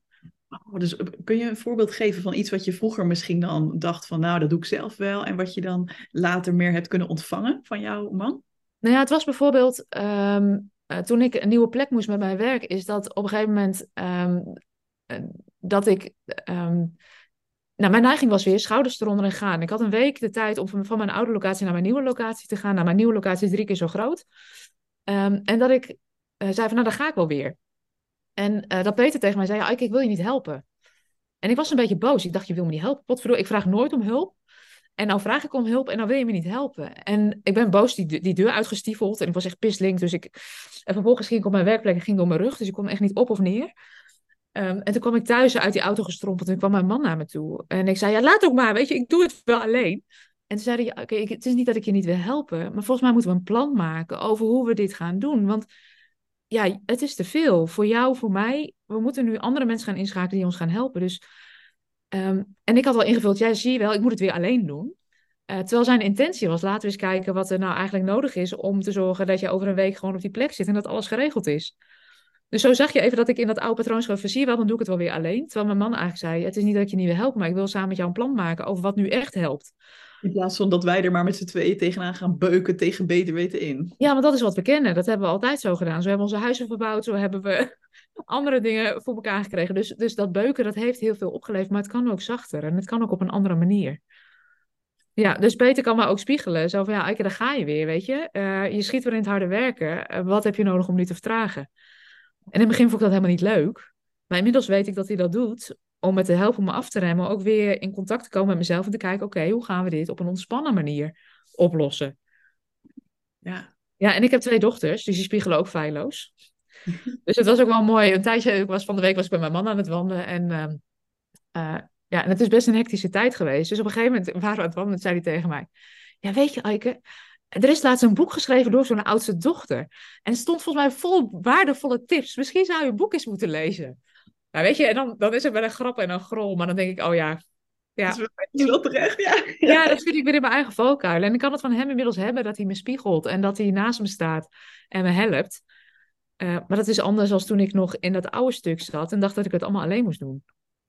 Oh, dus eh, kun je een voorbeeld geven van iets wat je vroeger misschien dan dacht van nou, dat doe ik zelf wel. En wat je dan later meer hebt kunnen ontvangen van jouw man? Nou ja, het was bijvoorbeeld um, uh, toen ik een nieuwe plek moest met mijn werk, is dat op een gegeven moment um, dat ik. nou, mijn neiging was weer schouders eronder en gaan. Ik had een week de tijd om van mijn oude locatie naar mijn nieuwe locatie te gaan. Nou, mijn nieuwe locatie is drie keer zo groot. Um, en dat ik uh, zei van, nou, dan ga ik wel weer. En uh, dat Peter tegen mij zei, ja, ik, wil je niet helpen. En ik was een beetje boos. Ik dacht, je wil me niet helpen. Potverdorie, ik vraag nooit om hulp. En nou vraag ik om hulp en dan wil je me niet helpen. En ik ben boos die, die deur uitgestiefeld. En ik was echt pislink. Dus ik... En vervolgens ging ik op mijn werkplek en ging door mijn rug. Dus ik kon echt niet op of neer. Um, en toen kwam ik thuis uit die auto gestrompeld. En kwam mijn man naar me toe. En ik zei, ja, laat ook maar. Weet je, ik doe het wel alleen. En toen zei hij, oké, het is niet dat ik je niet wil helpen, maar volgens mij moeten we een plan maken over hoe we dit gaan doen. Want ja, het is te veel. Voor jou, voor mij. We moeten nu andere mensen gaan inschakelen die ons gaan helpen. Dus, um, en ik had al ingevuld, ja, zie je wel, ik moet het weer alleen doen. Uh, terwijl zijn intentie was, laten we eens kijken wat er nou eigenlijk nodig is om te zorgen dat je over een week gewoon op die plek zit en dat alles geregeld is. Dus zo zag je even dat ik in dat oude patroon schreef, zie je wel, dan doe ik het wel weer alleen. Terwijl mijn man eigenlijk zei, het is niet dat ik je niet wil helpen, maar ik wil samen met jou een plan maken over wat nu echt helpt. In plaats van dat wij er maar met z'n tweeën tegenaan gaan beuken tegen beter weten in. Ja, want dat is wat we kennen. Dat hebben we altijd zo gedaan. Zo hebben we onze huizen verbouwd. Zo hebben we andere dingen voor elkaar gekregen. Dus, dus dat beuken, dat heeft heel veel opgeleverd. Maar het kan ook zachter. En het kan ook op een andere manier. Ja, dus Peter kan maar ook spiegelen. Zo van, ja, Eike, daar ga je weer, weet je. Uh, je schiet weer in het harde werken. Uh, wat heb je nodig om nu te vertragen? En in het begin vond ik dat helemaal niet leuk. Maar inmiddels weet ik dat hij dat doet om me te helpen om me af te remmen, ook weer in contact te komen met mezelf en te kijken, oké, hoe gaan we dit op een ontspannen manier oplossen? Ja. Ja, en ik heb twee dochters, dus die spiegelen ook feilloos. dus het was ook wel mooi. Een tijdje, ik was van de week was ik bij mijn man aan het wandelen en uh, uh, ja, en het is best een hectische tijd geweest. Dus op een gegeven moment waren we aan het wandelen, zei hij tegen mij, ja, weet je, Eike, er is laatst een boek geschreven door zo'n oudste dochter. En het stond volgens mij vol waardevolle tips. Misschien zou je een boek eens moeten lezen. Nou, weet je, en dan, dan is het wel een grap en een grol, maar dan denk ik, oh ja. Ja. Dat is wel terecht, ja. ja. dat vind ik weer in mijn eigen valkuil. En ik kan het van hem inmiddels hebben dat hij me spiegelt en dat hij naast me staat en me helpt. Uh, maar dat is anders dan toen ik nog in dat oude stuk zat en dacht dat ik het allemaal alleen moest doen.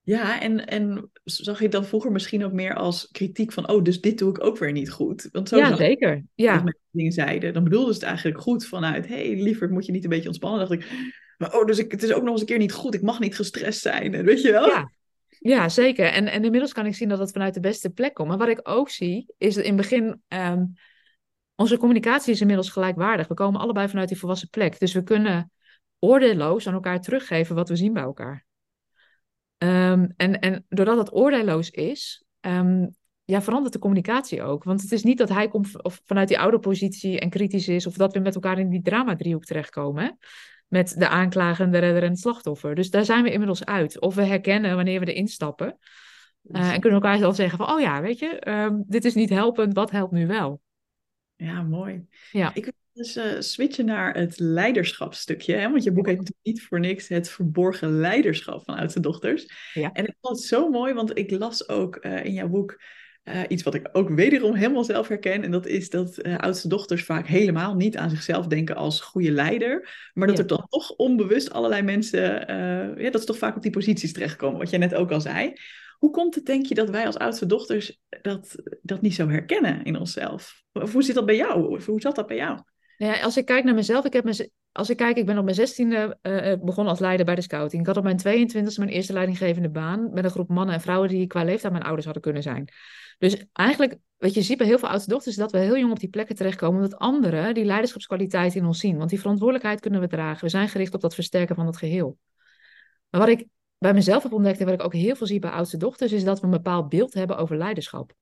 Ja, en, en zag je dan vroeger misschien ook meer als kritiek van, oh, dus dit doe ik ook weer niet goed? Want zo ja, zeker. Ja. Als mensen dingen zeiden, dan bedoelden ze het eigenlijk goed vanuit, hé, hey, liever moet je niet een beetje ontspannen. Dan dacht ik, maar oh, dus ik, het is ook nog eens een keer niet goed. Ik mag niet gestrest zijn. Weet je wel? Ja, ja zeker. En, en inmiddels kan ik zien dat het vanuit de beste plek komt. Maar wat ik ook zie, is in het begin... Um, onze communicatie is inmiddels gelijkwaardig. We komen allebei vanuit die volwassen plek. Dus we kunnen oordeelloos aan elkaar teruggeven wat we zien bij elkaar. Um, en, en doordat het oordeelloos is, um, ja, verandert de communicatie ook. Want het is niet dat hij komt of vanuit die oude positie en kritisch is, of dat we met elkaar in die drama-driehoek terechtkomen. Hè? met de aanklager, de redder en het slachtoffer. Dus daar zijn we inmiddels uit. Of we herkennen wanneer we erin stappen. Uh, en kunnen elkaar dan zeggen van, oh ja, weet je, um, dit is niet helpend, wat helpt nu wel? Ja, mooi. Ja. Ik dus uh, switchen naar het leiderschapstukje, hè? want je boek heet niet voor niks het verborgen leiderschap van oudste dochters. Ja. En ik vond het zo mooi, want ik las ook uh, in jouw boek uh, iets wat ik ook wederom helemaal zelf herken. En dat is dat oudste dochters vaak helemaal niet aan zichzelf denken als goede leider. Maar dat er dan toch onbewust allerlei mensen, ja, dat ze toch vaak op die posities terechtkomen. Wat jij net ook al zei. Hoe komt het, denk je, dat wij als oudste dochters dat, dat niet zo herkennen in onszelf? Of hoe zit dat bij jou? Of hoe zat dat bij jou? Ja, als ik kijk naar mezelf, ik heb als ik kijk, ik ben op mijn zestiende uh, begonnen als leider bij de scouting. Ik had op mijn 22e mijn eerste leidinggevende baan met een groep mannen en vrouwen die qua leeftijd mijn ouders hadden kunnen zijn. Dus eigenlijk, wat je ziet bij heel veel oudste dochters, is dat we heel jong op die plekken terechtkomen, omdat anderen die leiderschapskwaliteit in ons zien. Want die verantwoordelijkheid kunnen we dragen. We zijn gericht op dat versterken van het geheel. Maar wat ik bij mezelf heb ontdekt en wat ik ook heel veel zie bij oudste dochters, is dat we een bepaald beeld hebben over leiderschap.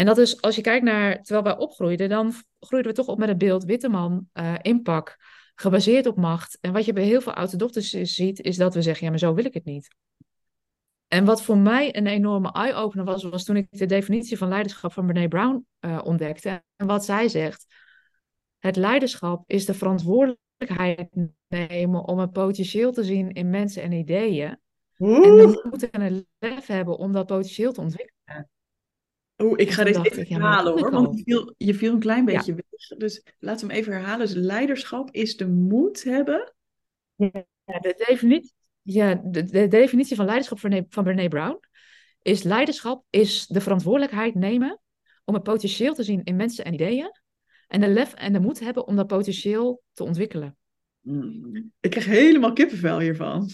En dat is, als je kijkt naar, terwijl wij opgroeiden, dan groeiden we toch op met het beeld witte man, uh, inpak, gebaseerd op macht. En wat je bij heel veel oude dochters ziet, is dat we zeggen, ja, maar zo wil ik het niet. En wat voor mij een enorme eye-opener was, was toen ik de definitie van leiderschap van Brene Brown uh, ontdekte. En wat zij zegt, het leiderschap is de verantwoordelijkheid nemen om het potentieel te zien in mensen en ideeën. En de moed en het lef hebben om dat potentieel te ontwikkelen. Oeh, ik ga dit even herhalen hoor, want je viel, je viel een klein beetje weg. Dus laten we hem even herhalen. Dus leiderschap is de moed hebben. Ja, de definitie, ja, de, de definitie van leiderschap van, van Brené Brown is leiderschap is de verantwoordelijkheid nemen om het potentieel te zien in mensen en ideeën. En de lef en de moed hebben om dat potentieel te ontwikkelen. Mm. Ik krijg helemaal kippenvel hiervan.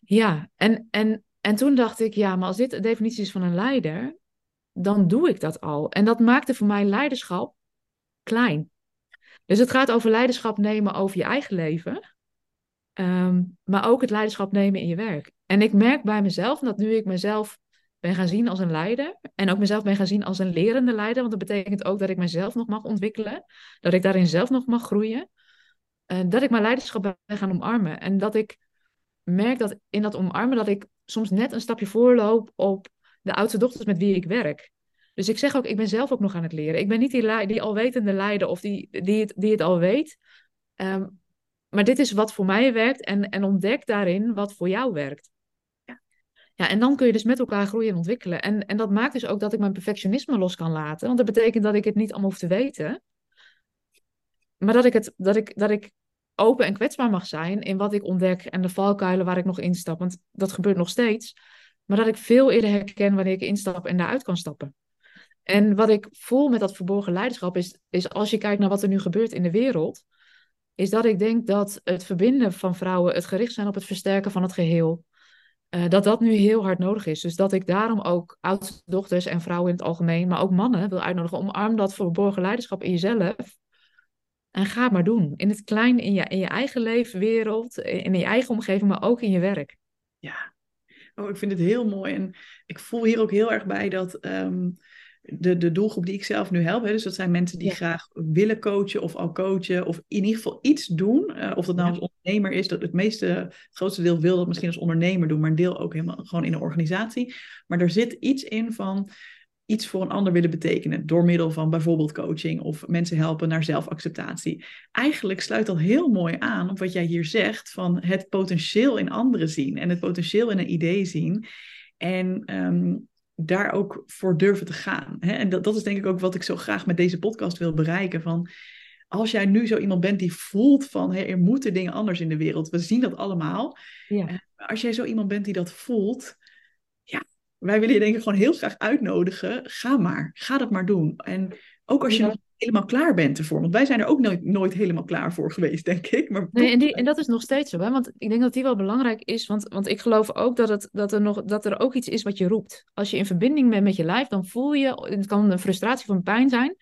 Ja, en, en, en toen dacht ik, ja, maar als dit de definitie is van een leider, dan doe ik dat al. En dat maakte voor mij leiderschap klein. Dus het gaat over leiderschap nemen over je eigen leven, ehm, maar ook het leiderschap nemen in je werk. En ik merk bij mezelf dat nu ik mezelf ben gaan zien als een leider en ook mezelf ben gaan zien als een lerende leider, want dat betekent ook dat ik mezelf nog mag ontwikkelen, dat ik daarin zelf nog mag groeien, uh, dat ik mijn leiderschap ben gaan omarmen en dat ik merk dat in dat omarmen dat ik soms net een stapje voorloop op de oudste dochters met wie ik werk. Dus ik zeg ook, ik ben zelf ook nog aan het leren. Ik ben niet die, die alwetende leider of die, die, het, die het al weet. Ehm, maar dit is wat voor mij werkt en, en ontdek daarin wat voor jou werkt. Ja. ja, en dan kun je dus met elkaar groeien en ontwikkelen. En, en dat maakt dus ook dat ik mijn perfectionisme los kan laten. Want dat betekent dat ik het niet allemaal hoef te weten. Maar dat ik, het, dat ik, dat ik open en kwetsbaar mag zijn in wat ik ontdek en de valkuilen waar ik nog instap. Want dat gebeurt nog steeds. Maar dat ik veel eerder herken wanneer ik instap en daaruit kan stappen. En wat ik voel met dat verborgen leiderschap is, is als je kijkt naar wat er nu gebeurt in de wereld, is dat ik denk dat het verbinden van vrouwen, het gericht zijn op het versterken van het geheel, uh, dat dat nu heel hard nodig is. Dus dat ik daarom ook oudste dochters en vrouwen in het algemeen, maar ook mannen wil uitnodigen, omarm dat verborgen leiderschap in jezelf. En ga het maar doen. In het klein, in je, in je eigen leefwereld, in je eigen omgeving, maar ook in je werk. Ja, Oh, ik vind het heel mooi. En ik voel hier ook heel erg bij dat ehm, de, de doelgroep die ik zelf nu help, hè, dus dat zijn mensen die graag willen coachen of al coachen, of in ieder geval iets doen. Uh, of dat nou als ondernemer is, dat het meeste, het grootste deel wil dat misschien als ondernemer doen, maar een deel ook helemaal gewoon in een organisatie. Maar er zit iets in van iets voor een ander willen betekenen door middel van bijvoorbeeld coaching of mensen helpen naar zelfacceptatie. Eigenlijk sluit dat heel mooi aan op wat jij hier zegt van het potentieel in anderen zien en het potentieel in een idee zien en ehm, daar ook voor durven te gaan. Hè? En dat, dat is denk ik ook wat ik zo graag met deze podcast wil bereiken van als jij nu zo iemand bent die voelt van hey, er moeten dingen anders in de wereld, we zien dat allemaal. Ja. Eh, als jij zo iemand bent die dat voelt, wij willen je denk ik gewoon heel graag uitnodigen. Ga maar, ga dat maar doen. En ook als je nog helemaal klaar bent ervoor. Want wij zijn er ook nooit, nooit helemaal klaar voor geweest, denk ik. Maar nee, en, die, en dat is nog steeds zo. Hè? Want ik denk dat die wel belangrijk is. Want, want ik geloof ook dat, het, dat, er nog, dat er ook iets is wat je roept. Als je in verbinding bent met je lijf, dan voel je... Het kan een frustratie van pijn zijn.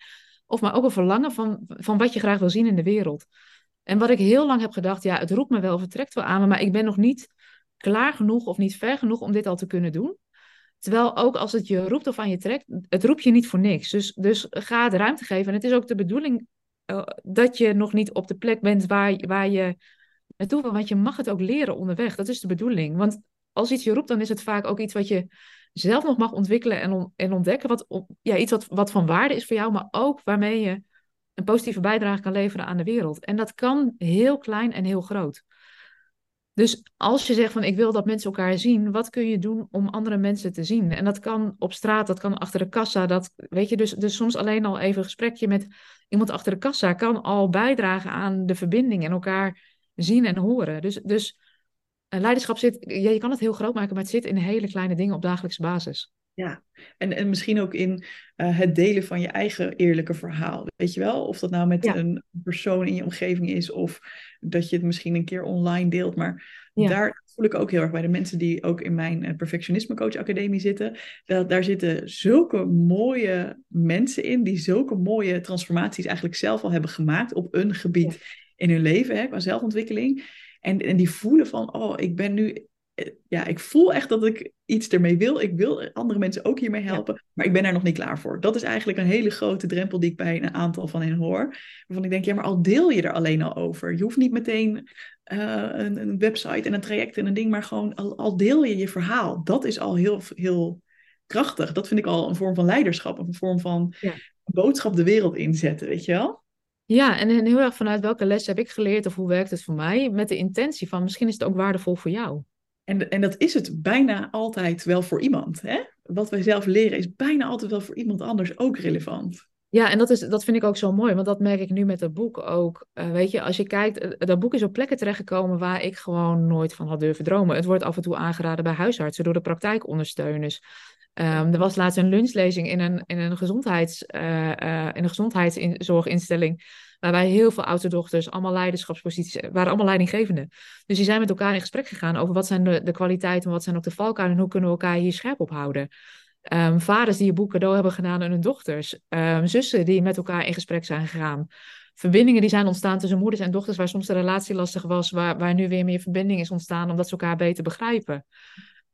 Of maar ook een verlangen van, van wat je graag wil zien in de wereld. En wat ik heel lang heb gedacht, ja, het roept me wel, vertrekt wel aan me, maar ik ben nog niet klaar genoeg of niet ver genoeg om dit al te kunnen doen. Terwijl ook als het je roept of aan je trekt, het roept je niet voor niks. Dus, dus ga het ruimte geven. En het is ook de bedoeling uh, dat je nog niet op de plek bent waar, waar je naartoe wil. Want je mag het ook leren onderweg. Dat is de bedoeling. Want als iets je roept, dan is het vaak ook iets wat je zelf nog mag ontwikkelen en, en ontdekken. Wat, ja, iets wat, wat van waarde is voor jou, maar ook waarmee je een positieve bijdrage kan leveren aan de wereld. En dat kan heel klein en heel groot. Dus als je zegt van ik wil dat mensen elkaar zien, wat kun je doen om andere mensen te zien? En dat kan op straat, dat kan achter de kassa, dat weet je, dus, dus soms alleen al even een gesprekje met iemand achter de kassa kan al bijdragen aan de verbinding en elkaar zien en horen. Dus, dus leiderschap zit, ja, je kan het heel groot maken, maar het zit in hele kleine dingen op dagelijkse basis. Ja, en, en misschien ook in eh, het delen van je eigen eerlijke verhaal. Weet je wel? Of dat nou met een persoon in je omgeving is, of dat je het misschien een keer online deelt. Maar daar voel ik ook heel erg bij de mensen die ook in mijn uh, Perfectionisme Coach Academie zitten. Dat, daar zitten zulke mooie mensen in, die zulke mooie transformaties eigenlijk zelf al hebben gemaakt op een gebied in hun leven, hè, qua zelfontwikkeling. En, en die voelen van, oh, ik ben nu ja, ik voel echt dat ik iets ermee wil. Ik wil andere mensen ook hiermee helpen, maar ik ben daar nog niet klaar voor. Dat is eigenlijk een hele grote drempel die ik bij een aantal van hen hoor. Waarvan ik denk, ja, maar al deel je er alleen al over. Je hoeft niet meteen uh, een, een, website en een traject en een ding, maar gewoon al, al, deel je je verhaal. Dat is al heel, heel krachtig. Dat vind ik al een vorm van leiderschap, een vorm van ja. boodschap de wereld inzetten, weet je wel? Ja, en heel erg vanuit welke les heb ik geleerd of hoe werkt het voor mij? Met de intentie van misschien is het ook waardevol voor jou. En, en dat is het bijna altijd wel voor iemand. Hè? Wat wij zelf leren is bijna altijd wel voor iemand anders ook relevant. Ja, en dat, is, dat vind ik ook zo mooi, want dat merk ik nu met dat boek ook. Uh, weet je, als je kijkt, eh, dat boek is op plekken terechtgekomen waar ik gewoon nooit van had durven dromen. Het wordt af en toe aangeraden bij huisartsen door de praktijkondersteuners. Um, er was laatst een lunchlezing in een, in een, gezondheids, uh, in een gezondheidszorginstelling. Waarbij heel veel oudste allemaal leiderschapsposities, waren allemaal leidinggevende. Dus die zijn met elkaar in gesprek gegaan over wat zijn de, de kwaliteiten, wat zijn ook de valkuilen en hoe kunnen we elkaar hier scherp op houden. Um, vaders die je boek cadeau hebben gedaan aan hun dochters. Um, zussen die met elkaar in gesprek zijn gegaan. Verbindingen die zijn ontstaan tussen moeders en dochters, waar soms de relatie lastig was, waar, waar nu weer meer verbinding is ontstaan, omdat ze elkaar beter begrijpen.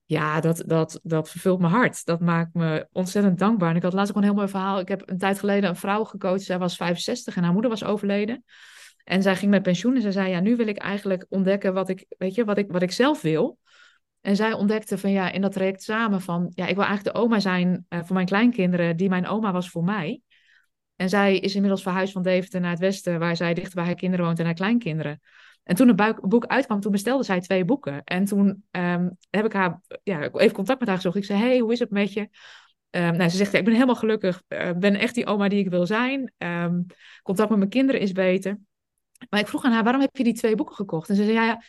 Ja, dat, dat, dat vervult mijn hart. Dat maakt me ontzettend dankbaar. En ik had laatst ook een heel mooi verhaal. Ik heb een tijd geleden een vrouw gecoacht. Zij was 65 en haar moeder was overleden. En zij ging met pensioen en ze zei, ja, nu wil ik eigenlijk ontdekken wat ik, weet je, wat ik, wat ik zelf wil. En zij ontdekte van ja, in dat traject samen van, ja, ik wil eigenlijk de oma zijn uh, voor mijn kleinkinderen, die mijn oma was voor mij. En zij is inmiddels verhuisd van Deventer naar het westen, waar zij dichter bij haar kinderen woont en haar kleinkinderen. En toen het boek uitkwam, toen bestelde zij twee boeken. En toen um, heb ik haar ja, even contact met haar gezocht. Ik zei, hey, hoe is het met je? Um, nou, ze zegt, ik ben helemaal gelukkig. Ik uh, ben echt die oma die ik wil zijn. Um, contact met mijn kinderen is beter. Maar ik vroeg aan haar, waarom heb je die twee boeken gekocht? En ze zei, ja,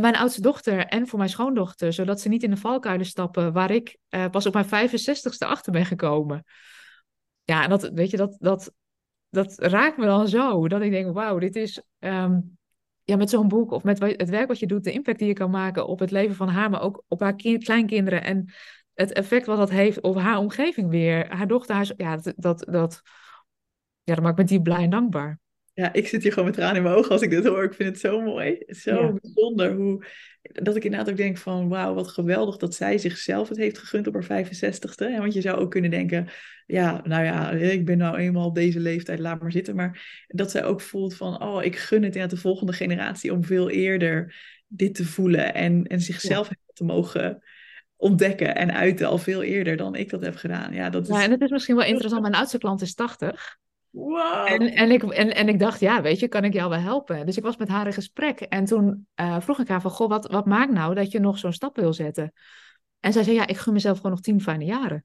mijn oudste dochter en voor mijn schoondochter. Zodat ze niet in de valkuilen stappen waar ik uh, pas op mijn 65ste achter ben gekomen. Ja, en dat, weet je, dat, dat, dat raakt me dan zo. Dat ik denk, wauw, dit is ja, met zo'n boek of met het werk wat je doet, de impact die je kan maken op het leven van haar, maar ook op haar kleinkinderen en het effect wat dat heeft op haar omgeving weer. Haar dochter, haar, ja, dat, dat, dat, ja, dat maakt me diep blij en dankbaar ja, ik zit hier gewoon met tranen in mijn ogen als ik dit hoor. Ik vind het zo mooi. Zo bijzonder hoe, dat ik inderdaad ook denk van wauw, wat geweldig dat zij zichzelf het heeft gegund op haar 65ste. Want je zou ook kunnen denken, ja, nou ja, ik ben nou eenmaal op deze leeftijd, laat maar zitten. Maar dat zij ook voelt van, oh, ik gun het aan de volgende generatie om veel eerder dit te voelen en, en zichzelf te mogen ontdekken en uiten al veel eerder dan ik dat heb gedaan. Ja, dat is... ja en het is misschien wel interessant. Mijn oudste klant is 80. Wow. En, en, ik, en, en ik dacht, ja, weet je, kan ik jou wel helpen? Dus ik was met haar in gesprek. En toen uh, vroeg ik haar van, goh, wat, wat maakt nou dat je nog zo'n stap wil zetten? En zij zei, ja, ik gun mezelf gewoon nog tien fijne jaren.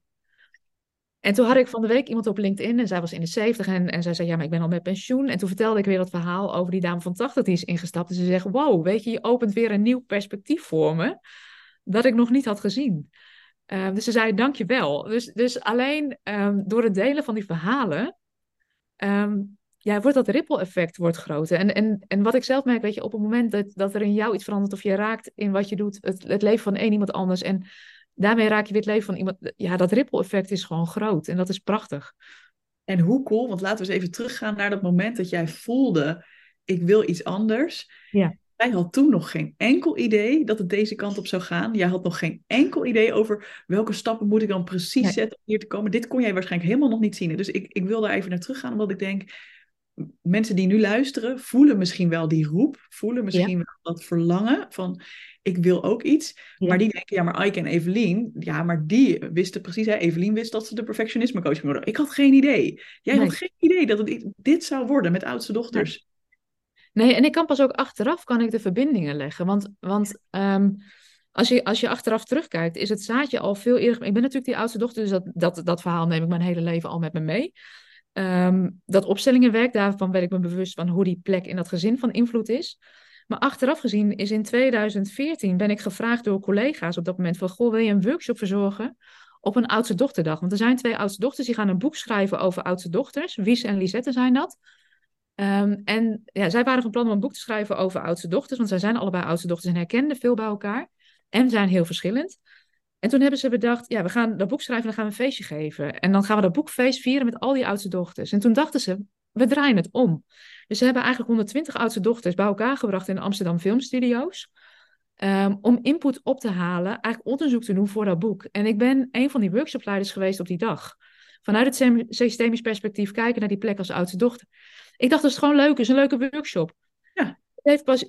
En toen had ik van de week iemand op LinkedIn en zij was in de 70 en, en zij zei, ja, maar ik ben al met pensioen. En toen vertelde ik weer dat verhaal over die dame van 80 die is ingestapt. En ze zegt, wow, weet je, je opent weer een nieuw perspectief voor me dat ik nog niet had gezien. Uh, dus ze zei, dank je wel. Dus, dus alleen um, door het delen van die verhalen um, ja, wordt dat ripple-effect wordt groter. En, en, en wat ik zelf merk, weet je, op het moment dat, dat er in jou iets verandert of je raakt in wat je doet, het, het leven van één iemand anders en daarmee raak je weer het leven van iemand, ja, dat ripple-effect is gewoon groot en dat is prachtig. En hoe cool, want laten we eens even teruggaan naar dat moment dat jij voelde, ik wil iets anders. Ja. Jij had toen nog geen enkel idee dat het deze kant op zou gaan. Jij had nog geen enkel idee over welke stappen moet ik dan precies zetten om hier te komen. Dit kon jij waarschijnlijk helemaal nog niet zien. Dus ik, ik wil daar even naar terug gaan, omdat ik denk, mensen die nu luisteren, voelen misschien wel die roep, voelen misschien wel dat verlangen van, ik wil ook iets. Maar die denken, ja, maar Ike en Evelien, ja, maar die wisten precies, hè, Evelien wist dat ze de perfectionisme coach ging worden. Ik had geen idee. Jij had geen idee dat het dit zou worden met oudste dochters. Nee, en ik kan pas ook achteraf kan ik de verbindingen leggen. Want, want um, als, je, als je achteraf terugkijkt, is het zaadje al veel eerder. Ik ben natuurlijk die oudste dochter, dus dat, dat, dat verhaal neem ik mijn hele leven al met me mee. Um, dat opstellingenwerk, daarvan ben ik me bewust van hoe die plek in dat gezin van invloed is. Maar achteraf gezien is in 2014 ben ik gevraagd door collega's op dat moment van, goh, wil je een workshop verzorgen op een oudste dochterdag? Want er zijn twee oudste dochters, die gaan een boek schrijven over oudste dochters. Wies en Lisette zijn dat. Um, en ja, zij waren van plan om een boek te schrijven over oudste dochters, want zij zijn allebei oudste dochters en herkenden veel bij elkaar en zijn heel verschillend. En toen hebben ze bedacht, ja, we gaan dat boek schrijven en dan gaan we een feestje geven. En dan gaan we dat boekfeest vieren met al die oudste dochters. En toen dachten ze, we draaien het om. Dus ze hebben eigenlijk 120 oudste dochters bij elkaar gebracht in de Amsterdam Filmstudio's. Ehm, om input op te halen, eigenlijk onderzoek te doen voor dat boek. En ik ben een van die workshopleiders geweest op die dag. Vanuit het systemisch perspectief kijken naar die plek als oudste dochter. Ik dacht, dat is gewoon leuk, het is een leuke workshop. Ja. Het heeft pas,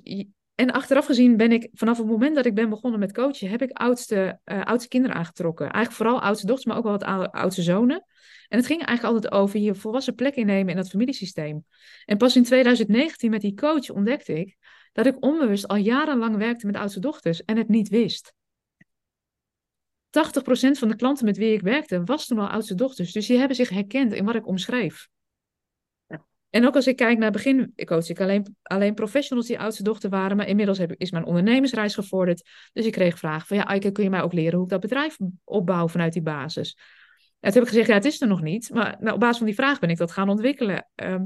en achteraf gezien ben ik, vanaf het moment dat ik ben begonnen met coachen, heb ik oudste, uh, oudste kinderen aangetrokken. Eigenlijk vooral oudste dochters, maar ook wel wat oudste zonen. En het ging eigenlijk altijd over je volwassen plek innemen in dat familiesysteem. En pas in 2019 met die coach ontdekte ik dat ik onbewust al jarenlang werkte met oudste dochters en het niet wist. 80% van de klanten met wie ik werkte was toen al oudste dochters. Dus die hebben zich herkend in wat ik omschreef. En ook als ik kijk naar begin, ik coach ik alleen, alleen professionals die oudste dochter waren, maar inmiddels heb, is mijn ondernemersreis gevorderd. Dus ik kreeg vragen van, ja Eike, kun je mij ook leren hoe ik dat bedrijf opbouw vanuit die basis? En toen heb ik gezegd, ja, het is er nog niet. Maar nou, op basis van die vraag ben ik dat gaan ontwikkelen. Um,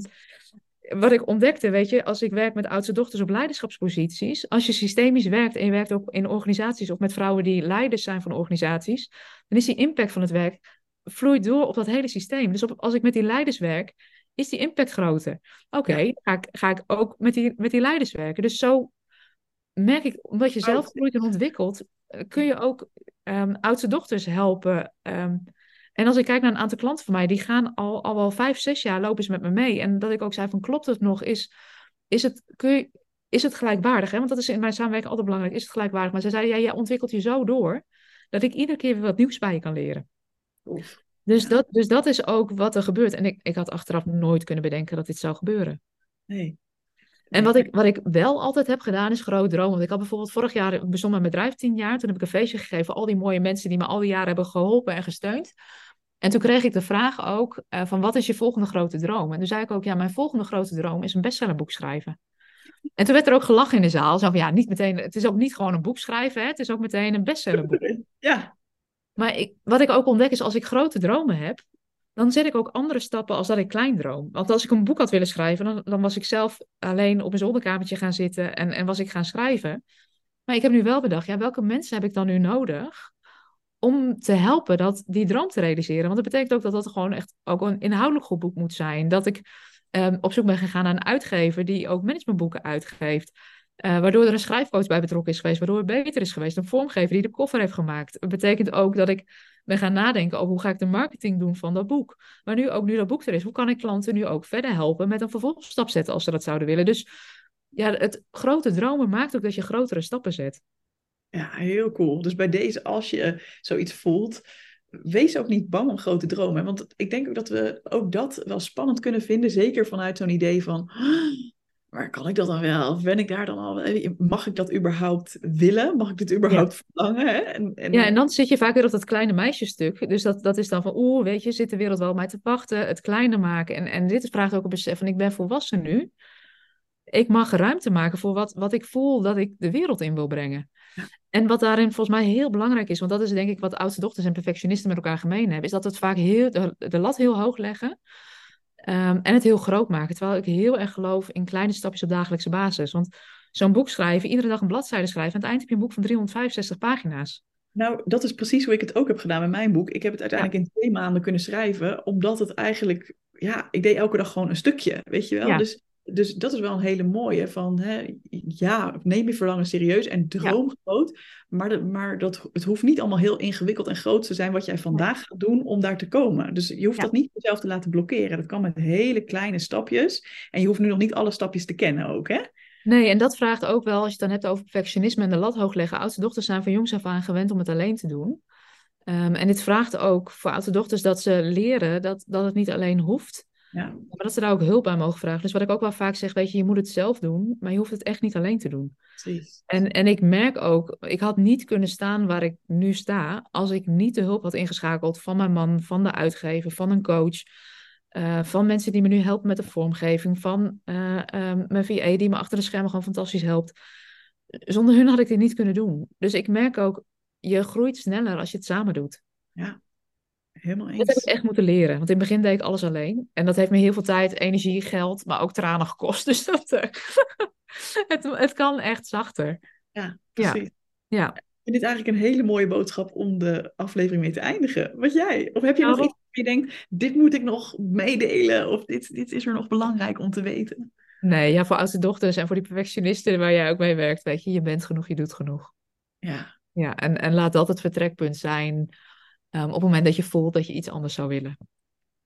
wat ik ontdekte, weet je, als ik werk met oudste dochters op leiderschapsposities, als je systemisch werkt en je werkt ook in organisaties of met vrouwen die leiders zijn van organisaties, dan is die impact van het werk vloeit door op dat hele systeem. Dus op, als ik met die leiders werk, is die impact groter. Oké, ga, ik, ga ik ook met die, met die leiders werken. Dus zo merk ik, omdat je zelf groeit en ontwikkelt, eh, kun je ook um, oudste dochters helpen. Um, en als ik kijk naar een aantal klanten van mij, die gaan al, al wel vijf, zes jaar lopen ze met me mee. En dat ik ook zei van, klopt het nog? Is, is, het, kun je, is het gelijkwaardig? Hè? Want dat is in mijn samenwerking altijd belangrijk. Is het gelijkwaardig? Maar ze zeiden, ja, jij ontwikkelt je zo door, dat ik iedere keer weer wat nieuws bij je kan leren. Dus, dat, dus dat is ook wat er gebeurt. En ik, ik had achteraf nooit kunnen bedenken dat dit zou gebeuren. Nee. En wat ik, wat ik wel altijd heb gedaan is groot dromen. Want ik had bijvoorbeeld vorig jaar bestond mijn bedrijf tien jaar. Toen heb ik een feestje gegeven. Al die mooie mensen die me al die jaren hebben geholpen en gesteund. En toen kreeg ik de vraag ook uh, van wat is je volgende grote droom? En toen zei ik ook, ja, mijn volgende grote droom is een bestsellerboek schrijven. En toen werd er ook gelachen in de zaal. Zo van, ja, niet meteen, het is ook niet gewoon een boek schrijven, hè? het is ook meteen een bestsellerboek. Ja. Maar ik, wat ik ook ontdek is, als ik grote dromen heb, dan zet ik ook andere stappen als dat ik klein droom. Want als ik een boek had willen schrijven, dan, dan was ik zelf alleen op mijn zolderkamertje gaan zitten en, en was ik gaan schrijven. Maar ik heb nu wel bedacht, ja, welke mensen heb ik dan nu nodig om te helpen dat die droom te realiseren? Want dat betekent ook dat dat gewoon echt ook een inhoudelijk goed boek moet zijn. Dat ik um, op zoek ben gegaan naar een uitgever die ook managementboeken uitgeeft. Uh, waardoor er een schrijfcoach bij betrokken is geweest, waardoor het beter is geweest. Een vormgever die de koffer heeft gemaakt. Dat betekent ook dat ik ben gaan nadenken over hoe ga ik de marketing doen van dat boek. Maar nu ook nu dat boek er is, hoe kan ik klanten nu ook verder helpen met een vervolgstap zetten als ze dat zouden willen. Dus ja, het grote dromen maakt ook dat je grotere stappen zet. Ja, heel cool. Dus bij deze, als je zoiets voelt, wees ook niet bang om grote dromen. Want ik denk ook dat we ook dat wel spannend kunnen vinden. Zeker vanuit zo'n idee van, maar kan ik dat dan wel? Of ben ik daar dan al? Mag ik dat überhaupt willen? Mag ik dit überhaupt verlangen? Hè? En, en... Ja, en dan zit je vaak weer op dat kleine meisjesstuk. Dus dat, dat is dan van, oeh, weet je, zit de wereld wel mij te wachten? Het kleiner maken. En, en dit vraagt ook een besef van, ik ben volwassen nu. Ik mag ruimte maken voor wat, wat ik voel dat ik de wereld in wil brengen. En wat daarin volgens mij heel belangrijk is, want dat is denk ik wat oudste dochters en perfectionisten met elkaar gemeen hebben, is dat het vaak heel, de, de lat heel hoog leggen. Ehm, en het heel groot maken. Terwijl ik heel erg geloof in kleine stapjes op dagelijkse basis. Want zo'n boek schrijven, iedere dag een bladzijde schrijven. Aan het eind heb je een boek van 365 pagina's. Nou, dat is precies hoe ik het ook heb gedaan met mijn boek. Ik heb het uiteindelijk in twee maanden kunnen schrijven, omdat het eigenlijk, ja, ik deed elke dag gewoon een stukje, weet je wel. Dus dus dat is wel een hele mooie van, hè, ja, neem je verlangen serieus en droom groot. Maar, maar dat, het hoeft niet allemaal heel ingewikkeld en groot te zijn wat jij vandaag gaat doen om daar te komen. Dus je hoeft dat niet jezelf te laten blokkeren. Dat kan met hele kleine stapjes. En je hoeft nu nog niet alle stapjes te kennen ook, hè? Nee, en dat vraagt ook wel, als je het dan hebt over perfectionisme en de lat hoog leggen. Oudste dochters zijn van jongs af aan gewend om het alleen te doen. Um, en dit vraagt ook voor oudste dochters dat ze leren dat, dat het niet alleen hoeft. Ja. Maar dat ze daar ook hulp bij mogen vragen. Dus wat ik ook wel vaak zeg, weet je, je moet het zelf doen, maar je hoeft het echt niet alleen te doen. Precies. En, en ik merk ook, ik had niet kunnen staan waar ik nu sta, als ik niet de hulp had ingeschakeld van mijn man, van de uitgever, van een coach, uh, van mensen die me nu helpen met de vormgeving, van uh, mijn VA die me achter de schermen gewoon fantastisch helpt. Zonder hun had ik dit niet kunnen doen. Dus ik merk ook, je groeit sneller als je het samen doet. Ja, Helemaal eens. Dat heb ik echt moeten leren. Want in het begin deed ik alles alleen. En dat heeft me heel veel tijd, energie, geld, maar ook tranen gekost. Dus dat, uh, het, het kan echt zachter. Ja, precies. Ja. ja. Ik vind dit eigenlijk een hele mooie boodschap om de aflevering mee te eindigen. Wat jij? Of heb je nog nou, iets waar je denkt, dit moet ik nog meedelen? Of dit, dit is er nog belangrijk om te weten? Nee, ja, voor oudste dochters en voor die perfectionisten waar jij ook mee werkt, weet je, je bent genoeg, je doet genoeg. Ja. Ja, en, en laat dat het vertrekpunt zijn um, op het moment dat je voelt dat je iets anders zou willen.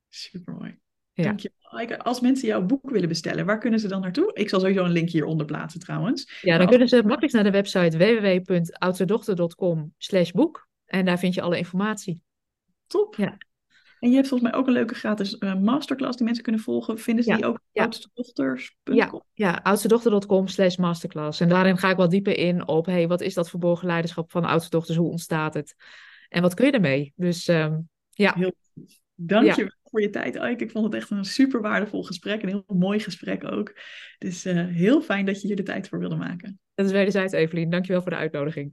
Supermooi. Ja. Dank je. Als mensen jouw boek willen bestellen, waar kunnen ze dan naartoe? Ik zal sowieso een link hieronder plaatsen trouwens. Ja, dan kunnen ze makkelijk naar de website www.oudstedochter.com slash boek. En daar vind je alle informatie. Top. Ja. En je hebt volgens mij ook een leuke gratis uh, masterclass die mensen kunnen volgen. Vinden ze die ook op ja. oudstedochters.com? Ja, ja oudstedochter.com slash masterclass. En daarin ga ik wat dieper in op, hey, wat is dat verborgen leiderschap van oudste dochters? Hoe ontstaat het? En wat kun je ermee? Dus um, ja. Heel Dank je wel voor je tijd, Ike. Ik vond het echt een super waardevol gesprek. Een heel mooi gesprek ook. Dus uh, heel fijn dat je hier de tijd voor wilde maken. Dat is wederzijds, Evelien. Dankjewel voor de uitnodiging.